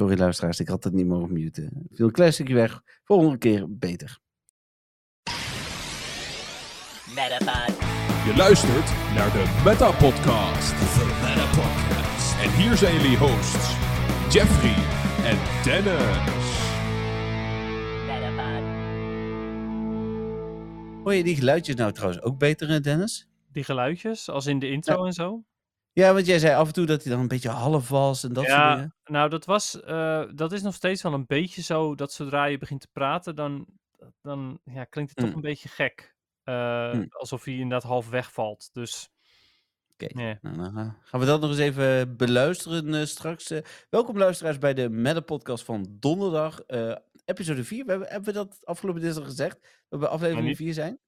Sorry luisteraars, ik had het niet mogen muten. Viel een klein stukje weg. Volgende keer beter. Metapod. Je luistert naar de Meta Podcast. De Meta Podcast. En hier zijn jullie hosts, Jeffrey en Dennis. Metapod. Hoor je die geluidjes nou trouwens ook beter, Dennis? Die geluidjes, als in de intro en zo. Ja, want jij zei af en toe dat hij dan een beetje half was en dat soort Ja, dingen. nou dat was, eh, dat is nog steeds wel een beetje zo, dat zodra je begint te praten, dan, dan ja, klinkt het toch Mm. een beetje gek. Eh, Mm. Alsof hij inderdaad half wegvalt. Dus, Oké. Nou, dan gaan- we dat nog eens even beluisteren eh, straks. eh. welkom luisteraars bij de Meta Podcast van donderdag, eh, episode 4. We hebben, hebben we dat afgelopen dinsdag gezegd? Dat we aflevering niet. 4 zijn?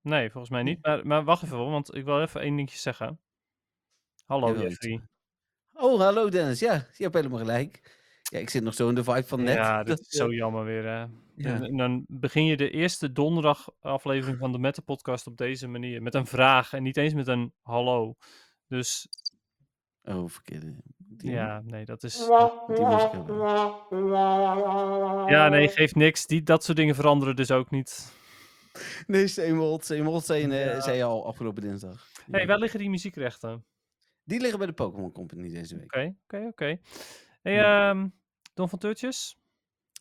Nee, volgens mij niet. Maar, maar wacht even, want ik wil even één dingetje zeggen. Hallo Jeffrey. Oh, hallo Dennis. Ja, je hebt helemaal gelijk. Ja, ik zit nog zo in de vibe van net. Ja, dat Dat, is eh, zo jammer weer. Hè. ja. En, dan begin je de eerste donderdag aflevering van de Meta Podcast op deze manier. Met een vraag en niet eens met een hallo. Dus Oh, verkeerde. Die, ja, nee, dat is... Die. Ja, nee, geeft niks. Die, dat soort dingen veranderen dus ook niet. Nee, Seemold. Seemold zei, eh, Ja. zei je al afgelopen dinsdag. hey, Ja. waar liggen die muziekrechten? Oké, Die liggen bij de Pokémon Company deze week. oké, oké. Hey, Ja. ehm, Don van Teurtjes?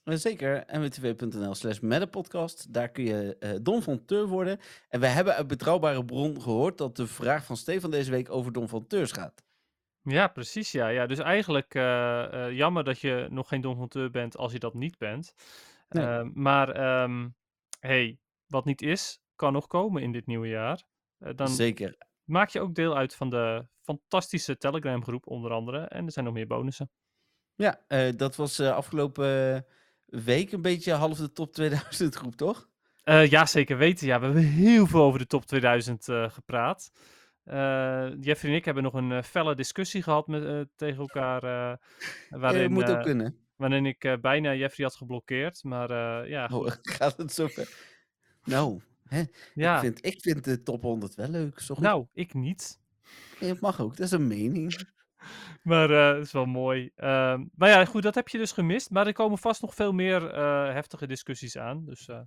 Eh, Zeker, mwtv.nl slash podcast. Daar kun je eh Don van Teur worden. En we hebben uit betrouwbare bron gehoord dat de vraag van Stefan deze week over Don van Teurs gaat. Ja, precies, ja. ja dus eigenlijk eh, jammer dat je nog geen Don van Teur bent als je dat niet bent. Nee. Maar, ehm, hey, wat niet is, kan nog komen in dit nieuwe jaar. Dan Zeker. maak je ook deel uit van de fantastische Telegram groep onder andere. En er zijn nog meer bonussen. Ja, eh, dat was eh, afgelopen eh, week een beetje half de top 2000 groep, toch? Eh, ja, zeker weten. Ja, we hebben heel veel over de top 2000 eh, gepraat. Jeffrey en ik hebben nog een felle discussie gehad met, tegen elkaar. Ja, waarin, moet ook kunnen. waarin ik bijna Jeffrey had geblokkeerd. Maar ja, Oh, gaat het zo ver? Nou, hè? ja. Ik, vind, ik vind de top 100 wel leuk. Zo goed. nou, ik niet. Ja, het mag ook, dat is een mening. Maar eh het is wel mooi. Ehm, maar ja, goed, dat heb je dus gemist. Maar er komen vast nog veel meer eh, heftige discussies aan. Dus eh,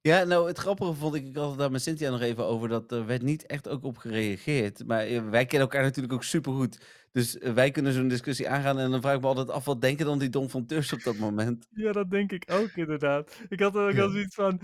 Ja, nou, het grappige vond ik, ik had het daar met Cynthia nog even over, dat er werd niet echt ook op gereageerd. Maar wij kennen elkaar natuurlijk ook supergoed. Dus wij kunnen zo'n discussie aangaan en dan vraag ik me altijd af, wat denken dan die Don van Teurs op dat moment? ja, dat denk ik ook inderdaad. Ik had, ik Ja. zoiets van...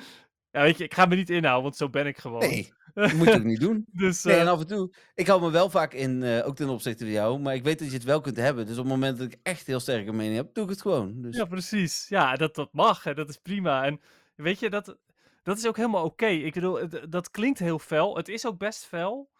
Ja, weet je, ik ga me niet inhouden, want zo ben ik gewoon. Nee, dat moet je ook niet doen. Dus, Nee, eh, en af en toe, ik hou me wel vaak in, eh, ook ten opzichte van jou, maar ik weet dat je het wel kunt hebben. Dus op het moment dat ik echt heel sterke mening heb, doe ik het gewoon. Dus, Ja, precies. Ja, dat, dat mag en dat is prima. En weet je, dat, dat is ook helemaal oké. Ik bedoel, dat klinkt heel fel. Het is ook best fel,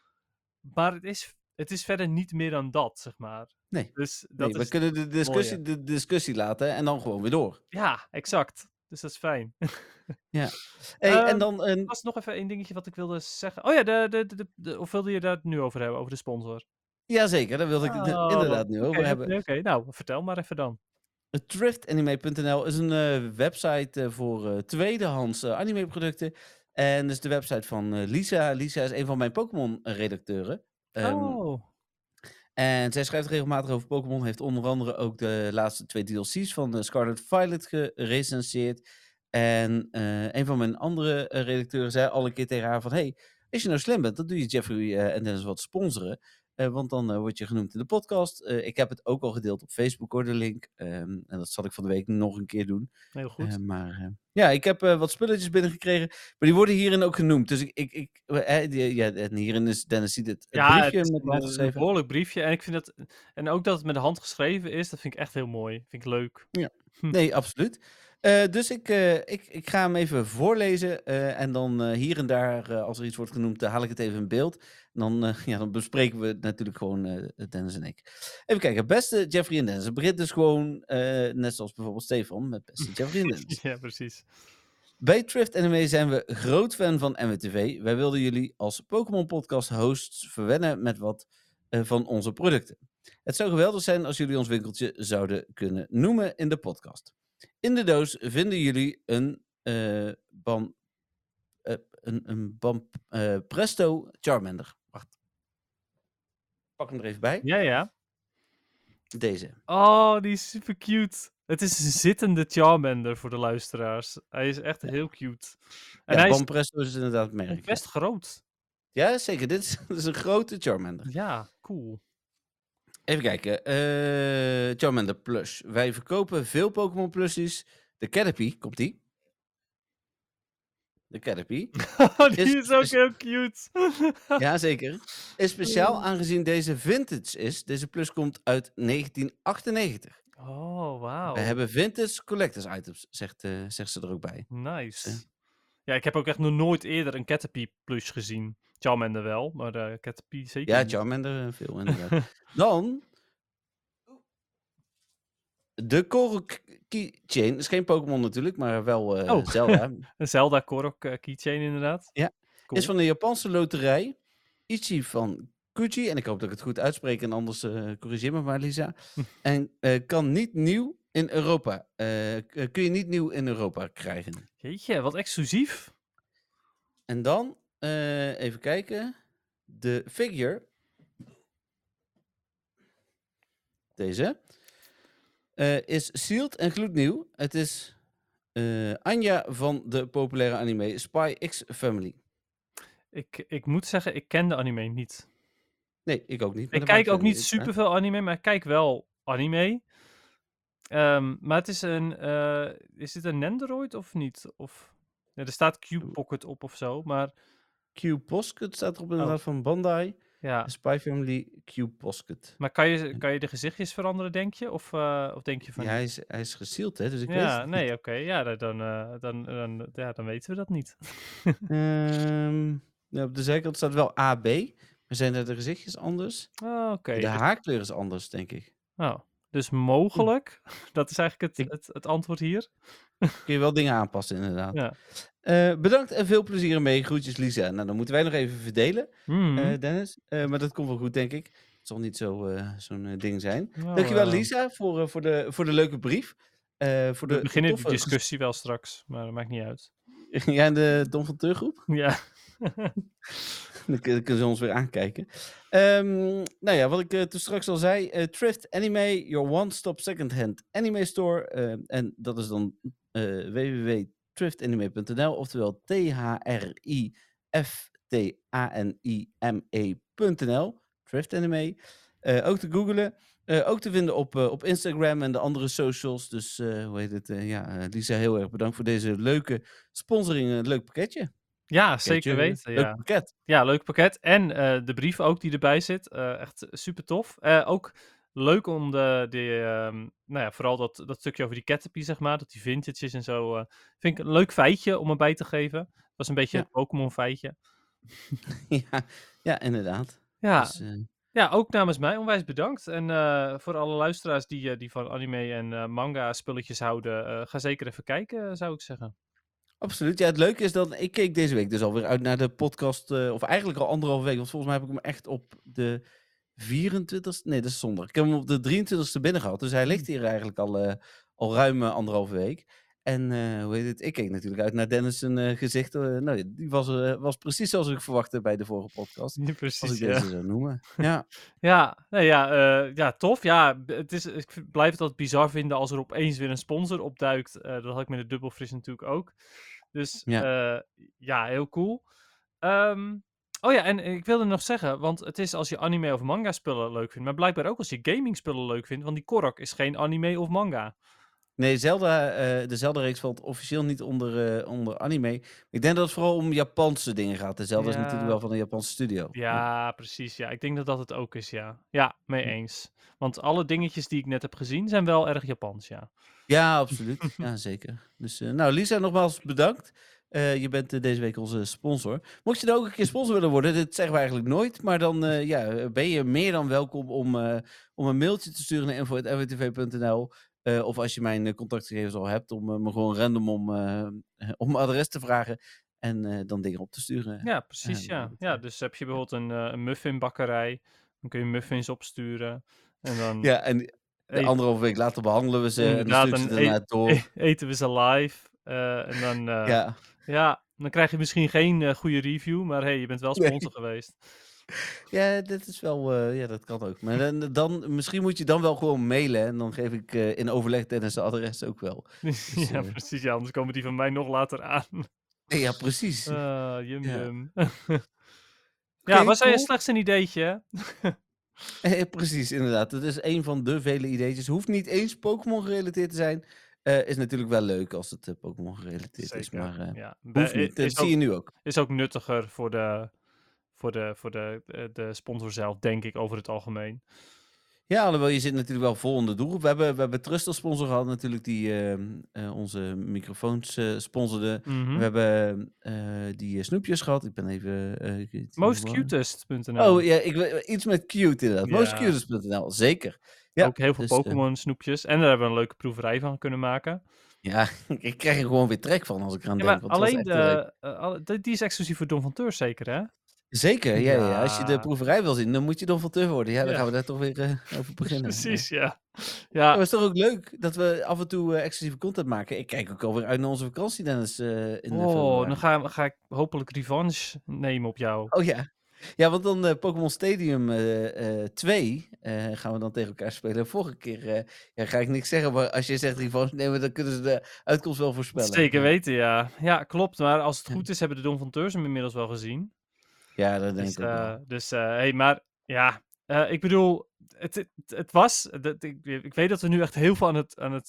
maar het is, het is verder niet meer dan dat, zeg maar. Nee, Dus dat nee, we is, kunnen de discussie, de discussie laten en dan gewoon weer door. ja, exact. Dus dat is fijn. Hey, en Ehm, dan een, Er was nog even één dingetje wat ik wilde zeggen. Oh ja, de, de, de, de- of wilde je daar het nu over hebben, over de sponsor? jazeker, daar wilde ik het Oh, inderdaad nu over hebben. Oké, nou, vertel maar even dan. Thriftanime.nl is een eh, website eh, voor eh, tweedehands eh, anime-producten. En dat is de website van Lisa. Lisa is een van mijn Pokémon-redacteuren. Ehm, oh, En zij schrijft regelmatig over Pokémon. Heeft onder andere ook de laatste twee DLC's van eh, Scarlet Violet gerecenseerd. En eh, een van mijn andere eh, redacteuren zei al een keer tegen haar van... Hey, als je nou slim bent, dan doe je Jeffrey en Dennis wat sponsoren. Eh, want dan eh, word je genoemd in de podcast. Eh, ik heb het ook al gedeeld op Facebook hoor, de link. Ehm, en dat zal ik van de week nog een keer doen. heel goed. Maar ja, ik heb wat spulletjes binnengekregen. Maar die worden hierin ook genoemd. Dus ik... ik, ik die- ja, en hierin is Dennis ziet het, ja, briefje het met een, behoorlijk briefje. En ik vind het, en ook dat het met de hand geschreven is, dat vind ik echt heel mooi. Vind ik leuk. Nee, absoluut. Eh, dus ik, eh, ik, ik ga hem even voorlezen. eh, en dan hier en daar, als er iets wordt genoemd, haal ik het even in beeld. En dan, ja, dan bespreken we het natuurlijk gewoon, Dennis en ik. Even kijken, beste Jeffrey en Dennis. Het begint dus gewoon, net zoals bijvoorbeeld Stefan, met beste Jeffrey en Dennis. ja, precies. Bij Thrift Anime zijn we groot fan van MWTV. Wij wilden jullie als Pokémon podcast hosts verwennen met wat van onze producten. Het zou geweldig zijn als jullie ons winkeltje zouden kunnen noemen in de podcast. In de doos vinden jullie een, ban, eh, een, een ban, eh, Presto Charmander. Wacht. Pak hem er even bij. Ja, ja. Deze. Oh, die is super cute. Het is een zittende Charmander voor de luisteraars. Hij is echt heel cute. En ja, hij is Banpresto is inderdaad merk. best groot. Ja, zeker. Dit is, dit is een grote Charmander. Ja, cool. Even kijken. eh Charmander Plus. Wij verkopen veel Pokémon Plusies. De Caterpie, komt die? De Caterpie. die Is- ook is- heel cute. Jazeker. Is speciaal aangezien deze vintage is. Deze Plus komt uit 1998. Oh, wauw. We hebben vintage collectors items, zegt, eh, zegt ze er ook bij. Nice. Ja, ik heb ook echt nog nooit eerder een Caterpie plush gezien. Charmander wel, maar eh Caterpie zeker Ja, niet. Charmander eh, veel inderdaad. Dan... De Korok Keychain. is geen Pokémon natuurlijk, maar wel eh, Oh. Zelda. Een Zelda Korok eh, keychain inderdaad. Ja, Cool. Is van de Japanse loterij. Ichi van Kuchi. En ik hoop dat ik het goed uitspreek. En anders corrigeer me maar, Lisa. En kan niet nieuw in Europa. eh, k- kun je niet nieuw in Europa krijgen. Jeetje, wat exclusief. En dan, eh, even kijken. De figure. Deze. eh, is sealed en gloednieuw. Het is eh, Anja van de populaire anime Spy X Family. Ik, ik moet zeggen, ik ken de anime niet. Nee, ik ook niet. Ik kijk ook niet verder uit. superveel anime, maar ik kijk wel anime. Ehm, maar het is een... eh, is dit een Nendoroid of niet? Of... Ja, er staat Q-Pocket op of zo, maar Q Posket staat Oh. erop inderdaad van Bandai. ja. Spy Family Q Posket. Maar kan je, kan je de gezichtjes veranderen, denk je? Of, eh, of denk je van... Ja, hij is, hij is gesealed, hè, dus ik weet ja, het nee, niet. oké. ja, dan, dan, eh, dan, dan, ja, dan weten we dat niet. Ehm, ja, op de zijkant staat wel AB. Maar zijn er de gezichtjes anders? Oh, oké. De dus- haarkleur is anders, denk ik. oh, dus mogelijk. Dat is eigenlijk het, het, het antwoord hier. Kun je wel dingen aanpassen, inderdaad. Ja. Eh, bedankt en veel plezier ermee. Groetjes, Lisa. Nou, dan moeten wij nog even verdelen, Mhm. eh, Dennis. Eh, maar dat komt wel goed, denk ik. Het zal niet zo, zo'n ding zijn. Nou, Dankjewel, Lisa, voor, voor, de, voor de leuke brief. Voor de We beginnen de discussie wel straks, maar dat maakt niet uit. Ja, en de Don van Teurgroep? Ja. Dan kun- kunnen ze ons weer aankijken. Ehm, nou ja, wat ik eh, toen straks al zei. eh, Thrift Anime, your one-stop second-hand anime store. eh, en dat is dan www.thriftanime.nl. Oftewel T-H-R-I-F-T-A-N-I-M-E.nl. Thrift Anime. Ook te googlen. Ook te vinden op, op Instagram en de andere socials. Dus hoe heet het? ja, Lisa, heel erg bedankt voor deze leuke sponsoring. Een leuk pakketje. Ja, zeker weten. Leuk Ja. pakket. ja, leuk pakket. En eh, de brief ook die erbij zit. eh, echt super tof. Eh, ook leuk om de, de ehm, nou ja, vooral dat, dat stukje over die Caterpie, zeg maar. Dat die vintage is en zo. vind ik een leuk feitje om erbij te geven. Dat was een beetje Ja. het Pokémon feitje. ja, ja, inderdaad. Ja, Dus, Ja, ook namens mij onwijs bedankt. En voor alle luisteraars die, die van anime en manga spulletjes houden, ga zeker even kijken, zou ik zeggen. Absoluut. Ja, het leuke is dat ik keek deze week dus alweer uit naar de podcast. eh, of eigenlijk al anderhalve week. Want volgens mij heb ik hem echt op de 24 Nee, dat is zondag. Ik heb hem op de 23ste binnen gehad. Dus hij ligt hier eigenlijk al, eh, al ruim eh, anderhalve week. En hoe heet het? Ik keek natuurlijk uit naar Dennis' zijn gezicht. nou, die was, was precies zoals ik verwachtte bij de vorige podcast. Ja, Als precies, ik ja. deze zou noemen. Ja, Ja, nee, ja, ja, tof. Ja, het is, ik blijf het altijd bizar vinden als er opeens weer een sponsor opduikt. Dat had ik met de Dubbelfris natuurlijk ook. Dus ja, ja heel cool. Ehm, oh ja, en ik wilde nog zeggen, want het is als je anime of manga spullen leuk vindt, maar blijkbaar ook als je gaming spullen leuk vindt, want die Korok is geen anime of manga. Nee, Zelda, eh, de Zelda-reeks valt officieel niet onder, eh, onder anime. Ik denk dat het vooral om Japanse dingen gaat. De Zelda is natuurlijk wel van een Japanse studio. Ja, precies. Ja, ik denk dat dat het ook is, ja. Ja, mee eens. Want alle dingetjes die ik net heb gezien zijn wel erg Japans, ja. Ja, absoluut. ja, zeker. Dus, eh, nou, Lisa, nogmaals bedankt. Je bent deze week onze sponsor. Mocht je nou ook een keer sponsor willen worden, dit zeggen we eigenlijk nooit, maar dan ja, ben je meer dan welkom om, om een mailtje te sturen naar info.mwtv.nl. Eh, of als je mijn eh, contactgegevens al hebt, om eh, me gewoon random om, om mijn adres te vragen en dan dingen op te sturen. Ja, precies, Ja, ja. dus heb je bijvoorbeeld een, een muffinbakkerij, dan kun je muffins opsturen. En dan Ja, en de Eet- anderhalve week later behandelen we ze en dan ze eet- door. e- eten we ze live. en dan, ja. Ja, dan krijg je misschien geen goede review, maar hey, je bent wel Nee. sponsor geweest. Ja, dat is wel, eh, ja, dat kan ook. Maar dan, dan, misschien moet je dan wel gewoon mailen en dan geef ik eh, in overleg Dennis de adres ook wel. ja, eh, precies. Ja, anders komen die van mij nog later aan. Ja, precies. Ah, jum Ja. jum. ja, Oké, was hij cool. slechts een ideetje? Eh, precies, inderdaad. Dat is een van de vele ideetjes. Hoeft niet eens Pokémon gerelateerd te zijn. Is natuurlijk wel leuk als het Pokémon gerelateerd is, maar ja. hoeft niet. Dat zie ook, je nu ook. is ook nuttiger voor de, voor, de, voor de, eh, de sponsor zelf, denk ik, over het algemeen. Ja, alhoewel je zit natuurlijk wel vol in de doelgroep. We hebben, we hebben Trust als sponsor gehad natuurlijk, die ehm, eh, onze microfoons eh, sponsorde. Mhm. We hebben die snoepjes gehad. Ik ben even... Mostcutest.nl. Oh ja, ik, iets met cute inderdaad. Ja. Mostcutest.nl, zeker. Ja, ook heel veel dus, Pokémon snoepjes. En daar hebben we een leuke proeverij van kunnen maken. Ja, ik krijg er gewoon weer trek van als ik eraan Ja, denk. maar want alleen de, die die is exclusief voor Don van Teur zeker, hè? Zeker, ja, ja. Als je de proeverij wil zien, dan moet je Don van Teur worden. Ja, dan Ja. gaan we daar toch weer eh, over beginnen. Precies, ja. Ja, het is toch ook leuk dat we af en toe eh, exclusieve content maken. Ik kijk ook alweer uit naar onze vakantie, Dennis. eh in oh, dan ga, ga ik hopelijk revanche nemen op jou. Oh ja. Ja, want dan Pokémon Stadium eh, eh, 2 eh, gaan we dan tegen elkaar spelen. Vorige keer ja, ga ik niks zeggen, maar als je zegt revanche nemen, dan kunnen ze de uitkomst wel voorspellen. Zeker weten, ja. Ja, klopt. Maar als het goed is, hebben de Don van Teurs hem inmiddels wel gezien. Ja, dat denk Dus, ik ook wel. eh, dus eh, hey, maar ja, eh, ik bedoel, het, het, het was, dat, ik, ik weet dat we nu echt heel veel aan het, aan het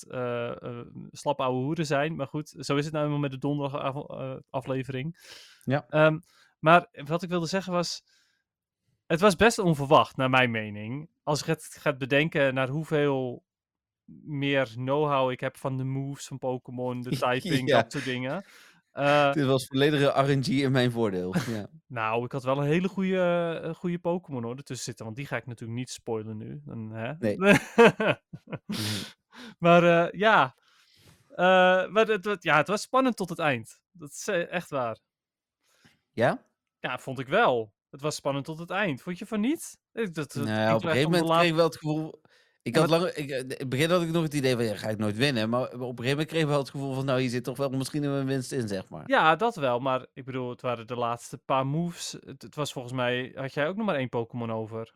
slap ouwe hoeren zijn, maar goed, zo is het nou eenmaal met de donderdag aflevering. Ja. Ehm, maar wat ik wilde zeggen was, het was best onverwacht, naar mijn mening. Als je het gaat bedenken naar hoeveel meer know-how ik heb van de moves van Pokémon, de typing, Ja. dat soort dingen. Eh, Dit was volledige RNG in mijn voordeel. Ja. nou, ik had wel een hele goede, eh, goede Pokémon hoor, ertussen zitten. Want die ga ik natuurlijk niet spoilen nu. Dan, hè? Nee. maar eh, ja. Maar het, het- ja, het was spannend tot het eind. Dat is echt waar. ja? Ja, vond ik wel. Het was spannend tot het eind. Vond je van niet? Dat, dat Nou op een gegeven moment kreeg ik wel het gevoel... Ik had lang, ik, eh, in het begin had ik nog het idee van, ja, ga ik nooit winnen. Maar op een gegeven moment kreeg ik wel het gevoel van, nou, hier zit toch wel misschien een winst in, zeg maar. Ja, dat wel. Maar ik bedoel, het waren de laatste paar moves. Het, het was volgens mij... Had jij ook nog maar één Pokémon over?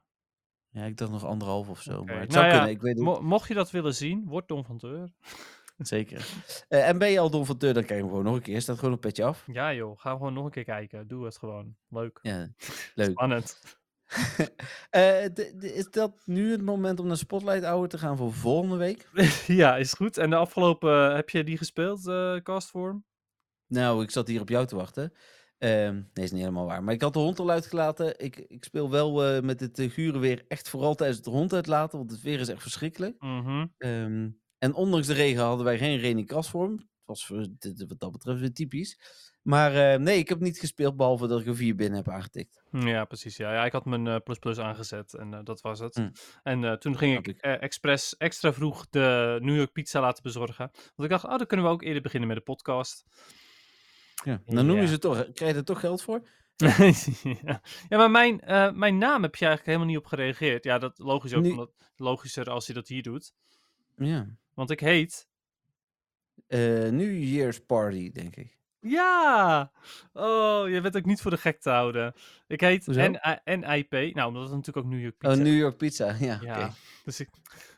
Ja, ik dacht nog anderhalf of zo. Maar het nou zou ja, kunnen, ik weet Mo- mocht je dat willen zien, word Don van Teur. zeker. Eh, en ben je al Don van Teur, dan kijk je hem gewoon nog een keer. Staat gewoon een petje af. Ja joh, ga gewoon nog een keer kijken. Doe het gewoon. Leuk. Ja, leuk. Spannend. Eh, is dat nu het moment om naar Spotlight Hour te gaan voor volgende week? ja, is goed. En de afgelopen, eh, heb je die gespeeld, eh castform? Nou, ik zat hier op jou te wachten. Ehm, nee, is niet helemaal waar. Maar ik had de hond al uitgelaten. Ik, ik speel wel met het uh, gure weer echt vooral tijdens de hond uitlaten. Want het weer is echt verschrikkelijk. Mhm. Ehm, en ondanks de regen hadden wij geen krasvorm. Het was voor, dit- wat dat betreft weer typisch. Maar eh, nee, ik heb niet gespeeld behalve dat ik er vier binnen heb aangetikt. Ja, precies. Ja. ja, ik had mijn eh, plus plus aangezet en eh, dat was het. Hm. En toen ging ik expres extra vroeg de New York pizza laten bezorgen. Want ik dacht, oh, dan kunnen we ook eerder beginnen met de podcast. Ja. Dan noemen Ja. ze het toch. Krijg je er toch geld voor? ja. ja, maar mijn, mijn naam heb je eigenlijk helemaal niet op gereageerd. Ja, dat logisch ook, Nu- omdat, logischer als je dat hier doet. Ja. Want ik heet New Year's Party, denk ik. Ja! Oh, je bent ook niet voor de gek te houden. Ik heet NIP. Nou, omdat het natuurlijk ook New York Pizza Oh. New York Pizza. Ja, dus ik...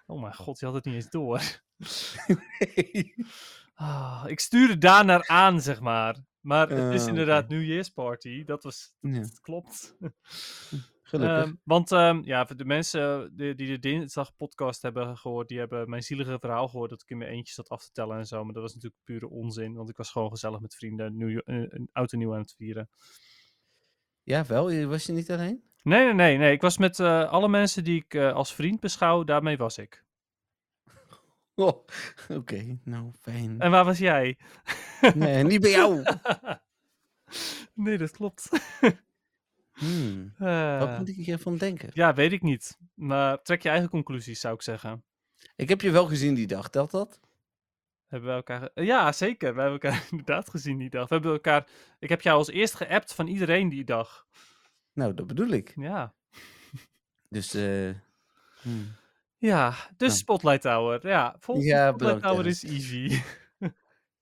Oh mijn god, je had het niet eens door. Ah, ik stuurde daarnaar aan, zeg maar. Maar het is Ah, inderdaad. New Year's Party. Dat was... Ja, klopt. Gelukkig. Ehm, want ehm, ja, voor de mensen die, die de dinsdag podcast hebben gehoord, die hebben mijn zielige verhaal gehoord dat ik in mijn eentje zat af te tellen en zo. Maar dat was natuurlijk pure onzin, want ik was gewoon gezellig met vrienden nieuw, eh, een oud en nieuw aan het vieren. ja, wel. Was je niet alleen? Nee, nee, nee, nee. Ik was met eh, alle mensen die ik eh, als vriend beschouw, daarmee was ik. Oh, oké, nou fijn. En waar was jij? Nee, niet bij jou. nee, dat klopt. Hmm, Eh, Wat moet ik hiervan denken? ja, weet ik niet. Maar trek je eigen conclusies, zou ik zeggen. Ik heb je wel gezien die dag, telt dat? Hebben we elkaar... Ja, zeker. We hebben elkaar inderdaad gezien die dag. We hebben elkaar... Ik heb jou als eerst geappt van iedereen die dag. Nou, dat bedoel ik. Ja. Dus, eh. hmm. Ja, dus Nou. Spotlight Tower. Ja, volgens Ja, Spotlight Tower is easy.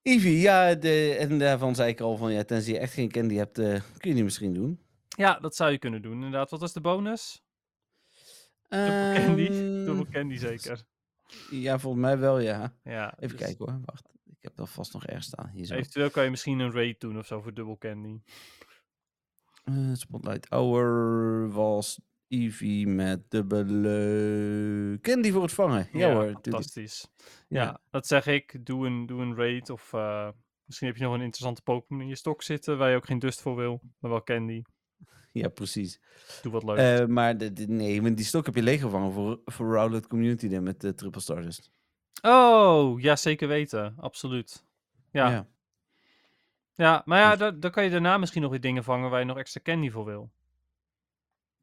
Ivy, ja, de, en daarvan zei ik al van, ja, tenzij je echt geen candy hebt, eh, kun je die misschien doen. Ja, dat zou je kunnen doen, inderdaad. Wat was de bonus? Double candy? Ehm, Double candy zeker. Ja, volgens mij wel, ja. Ja, Even dus kijken hoor, wacht. Ik heb dat vast nog ergens staan. Hier zo. Eventueel kan je misschien een raid doen of zo voor double candy. Eh, Spotlight Hour was Eevee met dubbele candy voor het vangen. Ja, hoor, fantastisch. Ja. Ja. dat zeg ik. Doe een, doe een raid of eh, misschien heb je nog een interessante Pokémon in je stok zitten waar je ook geen dust voor wil, maar wel candy. Ja, precies. Doe wat leuk. Eh, maar de, de- nee, maar die stok heb je leeggevangen voor, voor Rowlet Community Day met de Triple Stardust. oh, ja, zeker weten. Absoluut. Ja, ja. ja. maar ja, Dus- da- dan kan je daarna misschien nog weer dingen vangen waar je nog extra candy voor wil.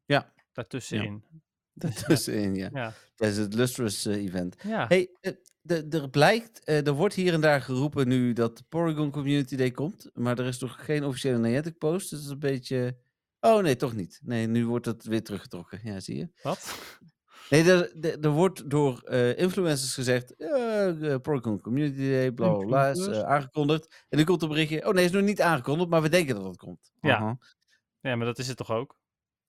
Ja. Daartussenin. Daartussenin, ja. Ja. Tijdens het Lustrous eh, event. Ja. Hey, eh, de- er blijkt, eh, er wordt hier en daar geroepen nu dat de Porygon Community Day komt. Maar er is nog geen officiële Niantic post. Dus dat is een beetje... Oh nee, toch niet. Nee, nu wordt het weer teruggetrokken. Ja, zie je. Wat? Nee, er, er, er wordt door eh, influencers gezegd, eh, Porygon Community Day, bla bla bla, aangekondigd. En nu komt een berichtje, oh nee, is nog niet aangekondigd, maar we denken dat het komt. Ja. Ja, maar dat is het toch ook?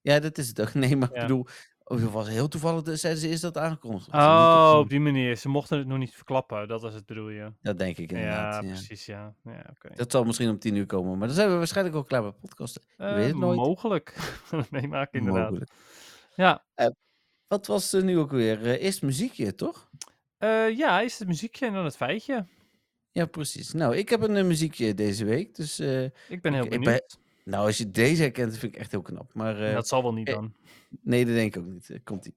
Ja, dat is het ook. Nee, maar Ja. ik bedoel, oh, was heel toevallig, dus zeiden ze eerst dat aangekondigd Oh, op die manier. Ze mochten het nog niet verklappen. Dat was het, bedoel je? Dat denk ik Ja, inderdaad. Ja, precies, ja. Ja. Dat zal misschien om tien uur komen, maar dan zijn we waarschijnlijk al klaar met podcasten. Je weet het Eh, nooit. Mogelijk. Meemaken, inderdaad. Mogelijk. Ja. Wat was er nu ook weer? Eh, eerst muziekje, toch? Eh, ja, is het muziekje en dan het feitje. Ja, precies. Nou, ik heb een eh, muziekje deze week, dus... eh, Ik ben heel Ik- ik ben- benieuwd. Nou, als je deze herkent, vind ik echt heel knap. Maar eh, dat zal wel niet eh, dan. nee, dat denk ik ook niet. Eh, Komt-ie.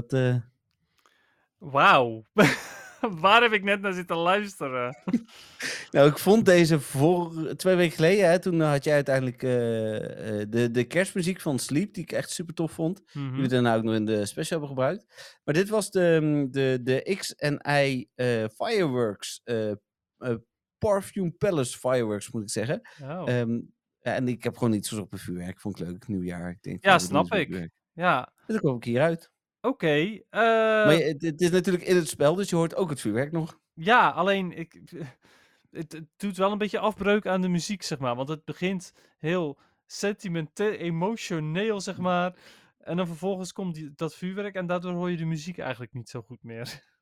Dat... eh, Wauw. Waar heb ik net naar zitten luisteren? Nou, ik vond deze voor twee weken geleden, hè, toen had je uiteindelijk eh, eh, de, de kerstmuziek van Sleep, die ik echt super tof vond. Mhm. Die we daarna ook nog in de special hebben gebruikt. Maar dit was de, mm, de, de X en Y Fireworks, eh, Parfume Palace Fireworks moet ik zeggen. Oh. Ehm, ja, en ik heb gewoon iets op een vuurwerk, vond ik leuk, nieuwjaar. Ik denk, Ja, snap ik. vuurwerk. ja, En dan kom ik hieruit. Oké. eh, maar je- het, het is natuurlijk in het spel, dus je hoort ook het vuurwerk nog. Ja, alleen ik, het, het doet wel een beetje afbreuk aan de muziek, zeg maar. Want het begint heel sentimenteel, emotioneel, zeg maar. En dan vervolgens komt die, dat vuurwerk en daardoor hoor je de muziek eigenlijk niet zo goed meer.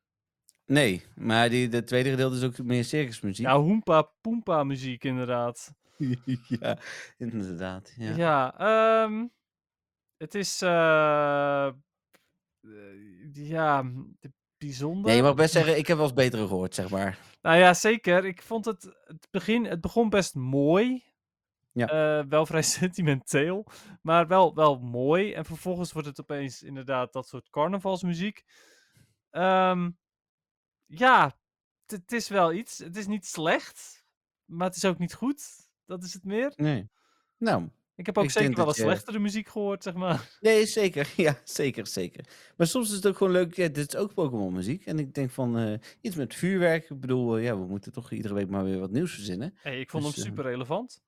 Nee, maar die, de tweede gedeelte is ook meer circusmuziek. Ja, hoempa poempa muziek inderdaad. ja, inderdaad. Ja. Ja, ehm, het is, eh, eh, ja, de- bijzonder. Nee, je mag best zeggen, ik heb wel eens betere gehoord, zeg maar. Nou ja, zeker. Ik vond het, het, begin, het begon best mooi. Ja. Eh, wel vrij sentimenteel, maar wel, wel mooi. En vervolgens wordt het opeens inderdaad dat soort carnavalsmuziek. Ehm, ja, het- het is wel iets. Het is niet slecht, maar het is ook niet goed. Dat is het meer. Nee. Nou, Ik heb ook Ik zeker wel wat je- slechtere muziek gehoord, zeg maar. nee, zeker. Ja, zeker, zeker. Maar soms is het ook gewoon leuk. Ja, dit is ook Pokémon muziek. En ik denk van, eh, iets met vuurwerk. Ik bedoel, eh, ja, we moeten toch iedere week maar weer wat nieuws verzinnen. Hey, ik vond Dus, hem eh, super relevant.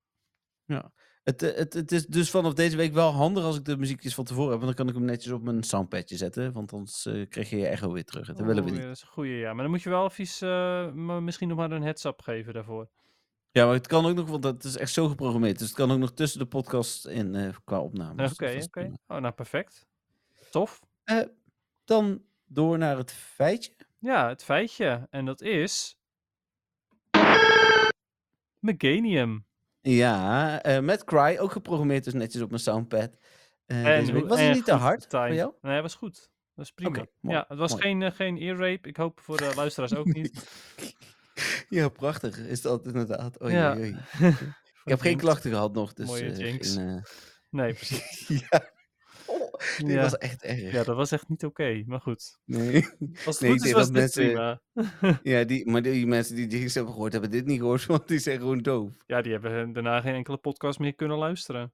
Het, eh, het, het is dus vanaf deze week wel handig als ik de muziekjes van tevoren heb. Want dan kan ik hem netjes op mijn soundpadje zetten. Want anders eh, krijg je je echo weer terug. Dat willen we Oh, niet. ja, dat is een goeie, ja. Maar dan moet je wel even misschien nog maar een heads-up geven daarvoor. Ja, maar het kan ook nog, want dat is echt zo geprogrammeerd. Dus het kan ook nog tussen de podcast in eh, qua opname. Oké, oké. Oh, nou perfect. Tof. Dan door naar het feitje. Ja, het feitje. En dat is... Meganium. Ja, eh, met Cry, ook geprogrammeerd dus netjes op mijn soundpad. Eh, hoe- Was het en niet te hard voor jou? Nee, was goed. Dat was prima. Mooi, ja, het was mooi. geen, eh, geen ear rape. Ik hoop voor de luisteraars ook niet. Ja, prachtig is dat inderdaad. Oei, Ja. oei. Ik heb geen klachten gehad nog, dus... Mooie eh, jinx. geen, eh, Nee, precies. ja. Oh, dit Ja. was echt erg. Ja, dat was echt niet oké, maar goed. Nee. Als het Nee, ik goed is, was mensen- prima. Ja, die, maar die mensen die Jinx hebben gehoord, hebben dit niet gehoord, want die zijn gewoon doof. Ja, die hebben daarna geen enkele podcast meer kunnen luisteren.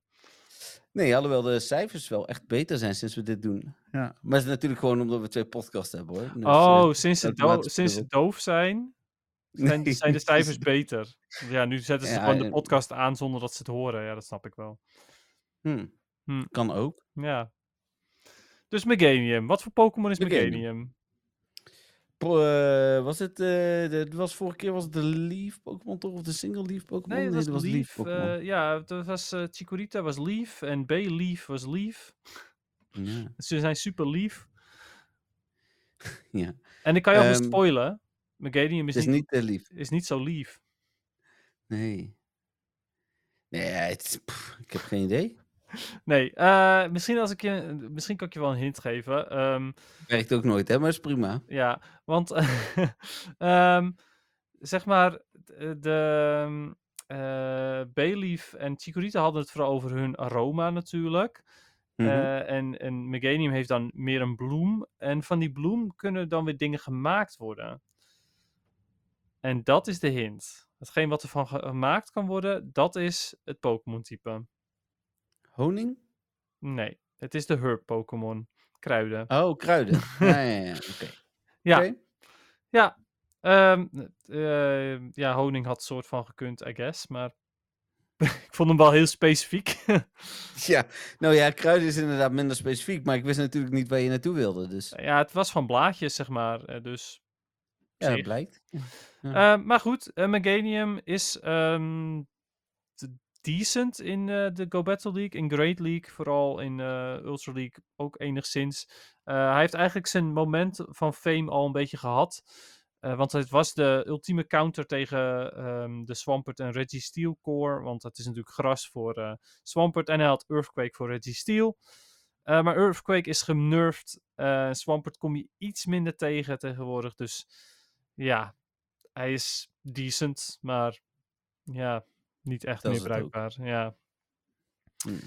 Nee, alhoewel de cijfers wel echt beter zijn sinds we dit doen. Ja. Maar het is natuurlijk gewoon omdat we twee podcasts hebben, hoor. Dus, oh, eh, sinds, ze sinds ze doof zijn, zijn, Nee, zijn de cijfers beter. Ja, nu zetten ze Ja, gewoon de en- podcast aan zonder dat ze het horen. Ja, dat snap ik wel. Hm. Hm. Kan ook. Ja. Dus Meganium. Wat voor Pokémon is Meganium. Meganium? Pro, eh, was het, eh, de, was vorige keer was het de Leaf Pokémon toch? Of de Single Leaf Pokémon? Nee, dat was Leaf. Eh, ja, dat was eh Chikorita was Leaf en B-Leaf was Leaf. ja. Ze zijn super lief. ja. En ik kan je alvast Ehm, spoilen. Meganium is, is niet, niet eh, lief. is niet zo lief. Nee. Nee, het, is- pff, ik heb geen idee. Nee, eh, misschien, als ik je, misschien kan ik je wel een hint geven. Ehm, Werkt ook nooit, hè? Maar is prima. Ja, want ehm, zeg maar, de, de eh, Bayleaf en Chikorita hadden het vooral over hun aroma natuurlijk. Mhm. Eh, en, en Meganium heeft dan meer een bloem. En van die bloem kunnen dan weer dingen gemaakt worden. En dat is de hint. Hetgeen wat ervan ge- gemaakt kan worden, dat is het Pokémon-type. Honing? Nee, het is de herb-Pokémon. Kruiden. Oh, kruiden. ja, ja, ja. Oké. Ja. Ja, ehm, eh, ja, honing had soort van gekund, I guess. Maar ik vond hem wel heel specifiek. Ja, nou ja, kruiden is inderdaad minder specifiek, maar ik wist natuurlijk niet waar je naartoe wilde, dus ja, het was van blaadjes, zeg maar. eh, dus. Ja, dat blijkt. Eh, maar goed, eh, Meganium is ehm, decent in eh, de Go Battle League, in Great League, vooral in Ultra League ook enigszins. Hij heeft eigenlijk zijn moment van fame al een beetje gehad. Eh, want het was de ultieme counter tegen ehm, de Swampert en Reggie Steel core. Want het is natuurlijk gras voor Swampert. En hij had Earthquake voor Reggie Steel. Eh, maar Earthquake is genurfd. Swampert kom je iets minder tegen tegenwoordig. Dus ja, hij is decent. Maar ja, niet echt Dat meer bruikbaar. Ja. Hm.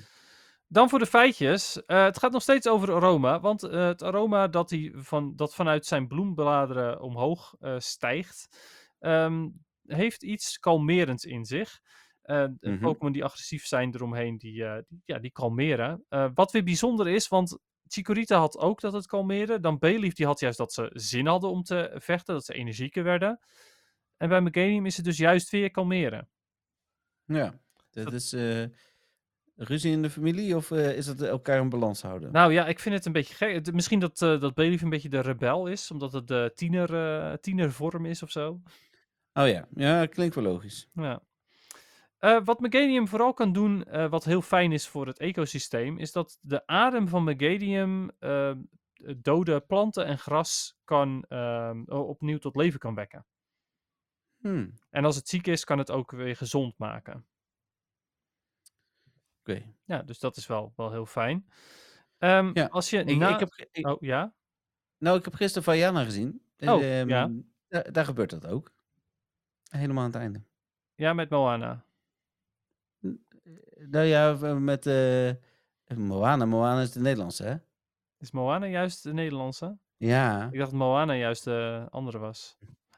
Dan voor de feitjes. Eh, het gaat nog steeds over aroma. Want eh, het aroma dat, hij van, dat vanuit zijn bloembladeren omhoog eh, stijgt, ehm, heeft iets kalmerends in zich. De Mhm. Pokémon die agressief zijn eromheen, die, die, ja, die kalmeren. Wat weer bijzonder is, want Chikorita had ook dat het kalmeerde. Dan Bayleaf die had juist dat ze zin hadden om te vechten, dat ze energieker werden. En bij Meganium is het dus juist weer kalmeren. Ja, dat Dat- is eh, ruzie in de familie of eh, is het elkaar in balans houden? Nou ja, ik vind het een beetje gek. Misschien dat, eh dat Bayleaf een beetje de rebel is, omdat het de tiener, eh, tienervorm is of zo. Oh ja, ja, klinkt wel logisch. Ja. Eh, wat Meganium vooral kan doen, eh, wat heel fijn is voor het ecosysteem, is dat de adem van Meganium eh, dode planten en gras kan, opnieuw tot leven kan wekken. Hm, En als het ziek is, kan het ook weer gezond maken. Oké. Ja, dus dat is wel, wel heel fijn. Ehm, Ja, Als je Ik, na... ik heb, ik- Oh, ja? nou, ik heb gisteren Vajana gezien. En, Oh, ehm, ja. Daar, daar gebeurt dat ook. Helemaal aan het einde. Ja, met Moana. Nou ja, v- met eh Moana. Moana is de Nederlandse, hè? Is Moana juist de Nederlandse? Ja. Ik dacht dat Moana juist de andere was.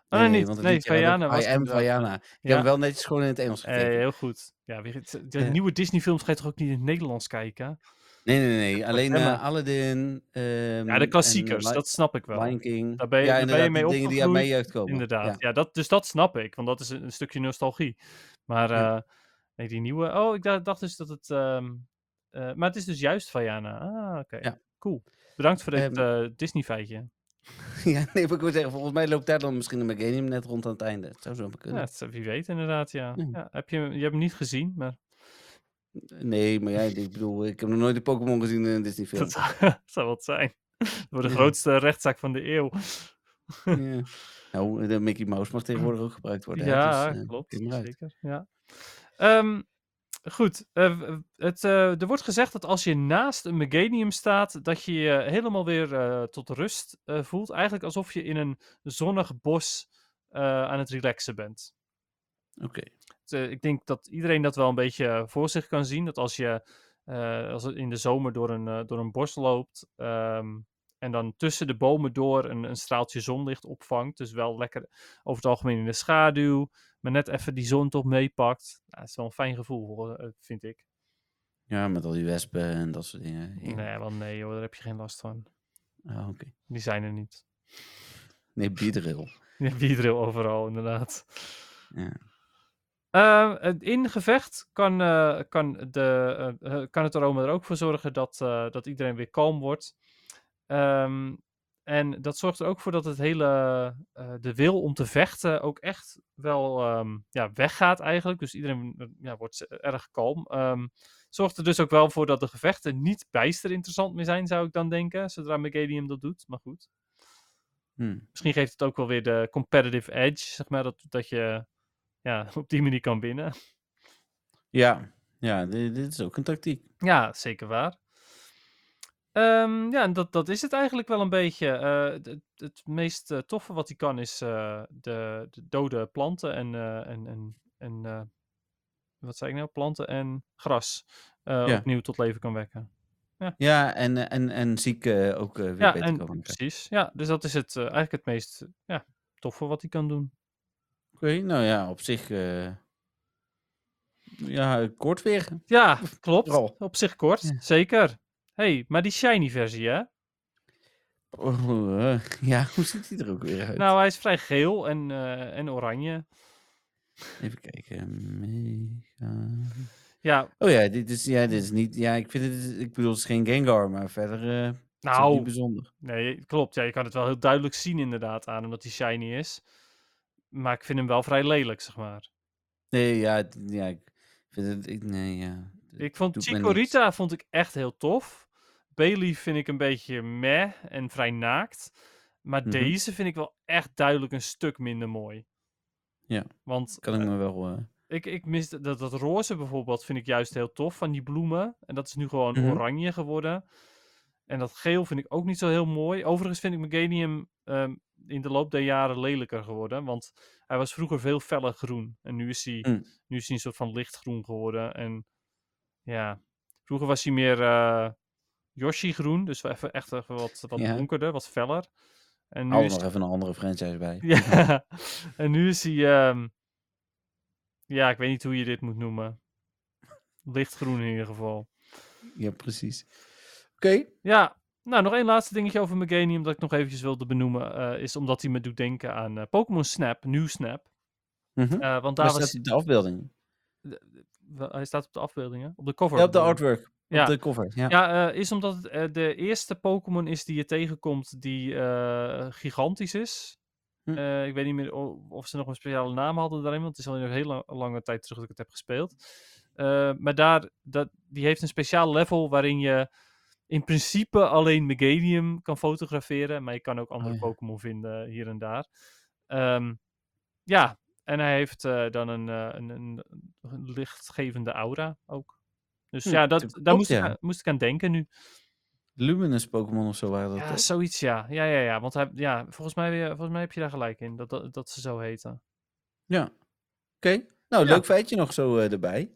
Oh, Nee, nee, niet. Nee, Vajana was I am. Vajana. Ik Ja. heb hem wel netjes gewoon in het Engels Eh, gekeken. heel goed. Ja, de Eh. nieuwe Disney-films ga je toch ook niet in het Nederlands kijken? Nee, nee, nee. Alleen eh, Aladdin. ehm, Ja, de klassiekers, en dat snap ik wel. Lion King. Daar ben je- ja, daar ben je inderdaad, mee die dingen die aan mijn opgegroeid. jeugd komen. Inderdaad. Ja. Ja, dat, dus dat snap ik, want dat is een, een stukje nostalgie. Maar Ja. Eh, nee, die nieuwe... Oh, ik dacht, dacht dus dat het... ehm, eh, maar het is dus juist Vajana. Ah, oké. Ja. Cool. Bedankt voor dit Ehm, eh, Disney-feitje. ja, nee, maar ik wil zeggen, volgens mij loopt daar dan misschien een Meganium net rond aan het einde. Het zou zo maar Ja, kunnen. het- wie weet inderdaad, ja. Ja. ja heb je, je hebt hem niet gezien, maar Nee, maar ja, ik bedoel, ik heb nog nooit een Pokémon gezien in een Disney film. dat zou, zou wat zijn. Voor de Ja. grootste rechtszaak van de eeuw. ja. Nou, de Mickey Mouse mag tegenwoordig ook gebruikt worden. Ja, dus, eh, klopt. Zeker. Ja. Ehm, goed. eh, het, eh, er wordt gezegd dat als je naast een Meganium staat, dat je je helemaal weer eh, tot rust voelt. Eigenlijk alsof je in een zonnig bos aan het relaxen bent. Oké. ik denk dat iedereen dat wel een beetje voor zich kan zien. Dat als je als het in de zomer door een, door een bos loopt ehm, en dan tussen de bomen door een, een straaltje zonlicht opvangt. Dus wel lekker over het algemeen in de schaduw, maar net even die zon toch meepakt. Nou, dat is wel een fijn gevoel, eh, vind ik. Ja, met al die wespen en dat soort dingen. Ja. Nee, wel nee hoor, daar heb je geen last van. Ah, oké. Die zijn er niet. Nee, biedril. Hebt iedereen overal, inderdaad. Ja. Ehm, eh, in gevecht kan, eh, kan, de, eh, kan het aroma er ook voor zorgen dat, dat iedereen weer kalm wordt. Ehm, en dat zorgt er ook voor dat het hele, eh, de wil om te vechten ook echt wel ehm, ja, weggaat eigenlijk. Dus iedereen eh, ja, wordt erg kalm. Ehm, zorgt er dus ook wel voor dat de gevechten niet bijster interessant meer zijn, zou ik dan denken. Zodra Megadium dat doet, maar goed. Hm. Misschien geeft het ook wel weer de competitive edge, zeg maar, dat, dat je ja, op die manier kan winnen. Ja, ja dit, dit is ook een tactiek. Ja, zeker waar. Ehm, ja, en dat, dat is het eigenlijk wel een beetje. Eh, het- meest eh, toffe wat hij kan is eh, de, de dode planten en, en, en, en wat zei ik nou? Planten en gras Ja. opnieuw tot leven kan wekken. Ja, en, eh, en, en ziek ook weer Ja, beter en kan maken. precies. Ja, dus dat is het, eigenlijk het meest ja, toffe wat hij kan doen. Oké, nou ja, op zich... ja, kort weer. Ja, klopt. Op zich kort, Ja. zeker. Hey, maar die shiny versie, hè? Oh, ja, hoe ziet hij er ook weer uit? Nou, hij is vrij geel en, eh, en oranje. Even kijken. Mega... Ja, Oh ja, dit is, ja, dit is niet... Ja, ik vind het... Ik bedoel, het is geen Gengar, maar verder het nou, niet bijzonder. Nee, klopt. Ja, je kan het wel heel duidelijk zien inderdaad aan hem dat hij shiny is. Maar ik vind hem wel vrij lelijk, zeg maar. Nee, ja, ja ik vind het... Ik, nee, ja. Ik vond. Chikorita vond ik echt heel tof. Bailey vind ik een beetje meh en vrij naakt. Maar Mhm. deze vind ik wel echt duidelijk een stuk minder mooi. Ja, Want Kan ik me wel... eh, ik, ik mis dat, dat roze bijvoorbeeld vind ik juist heel tof van die bloemen. En dat is nu gewoon Mhm. oranje geworden. En dat geel vind ik ook niet zo heel mooi. Overigens vind ik Meganium ehm, in de loop der jaren lelijker geworden. Want hij was vroeger veel feller groen. En nu is hij, Mm. nu is hij een soort van lichtgroen geworden. En ja, vroeger was hij meer eh Yoshi groen. Dus wel even, echt even wat, wat Ja. donkerder, wat feller. En nu is nog even een andere franchise bij. ja, en nu is hij, ehm, ja, ik weet niet hoe je dit moet noemen. Lichtgroen in ieder geval. Ja, precies. Oké. Ja, nou, nog één laatste dingetje over Meganium dat ik nog eventjes wilde benoemen. eh, is omdat hij me doet denken aan eh, Pokémon Snap, New Snap. Mhm. Eh, want Daar was, staat de afbeelding. Hij staat op de afbeeldingen, op de cover. Ja, op de artwork. Ja. De cover. Ja. Ja, eh, is omdat het eh, de eerste Pokémon is die je tegenkomt die eh, gigantisch is. Hm. Ik weet niet meer of ze nog een speciale naam hadden daarin, want het is al een hele lange tijd terug dat ik het heb gespeeld. Maar daar, dat, die heeft een speciaal level waarin je in principe alleen Meganium kan fotograferen, maar je kan ook andere ja. Pokémon vinden hier en daar. Ehm, ja, en hij heeft dan een, een, een, een lichtgevende aura ook. Dus Hm, ja, dat, daar klopt, moest, ik aan, moest ik aan denken nu. Luminous Pokémon of zo waren dat Ja, toch? zoiets ja. Ja, ja, ja. Want hij, ja, volgens, mij, volgens mij heb je daar gelijk in, dat, dat, dat ze zo heten. Ja. Oké. Nou, Ja. leuk feitje nog zo eh, erbij.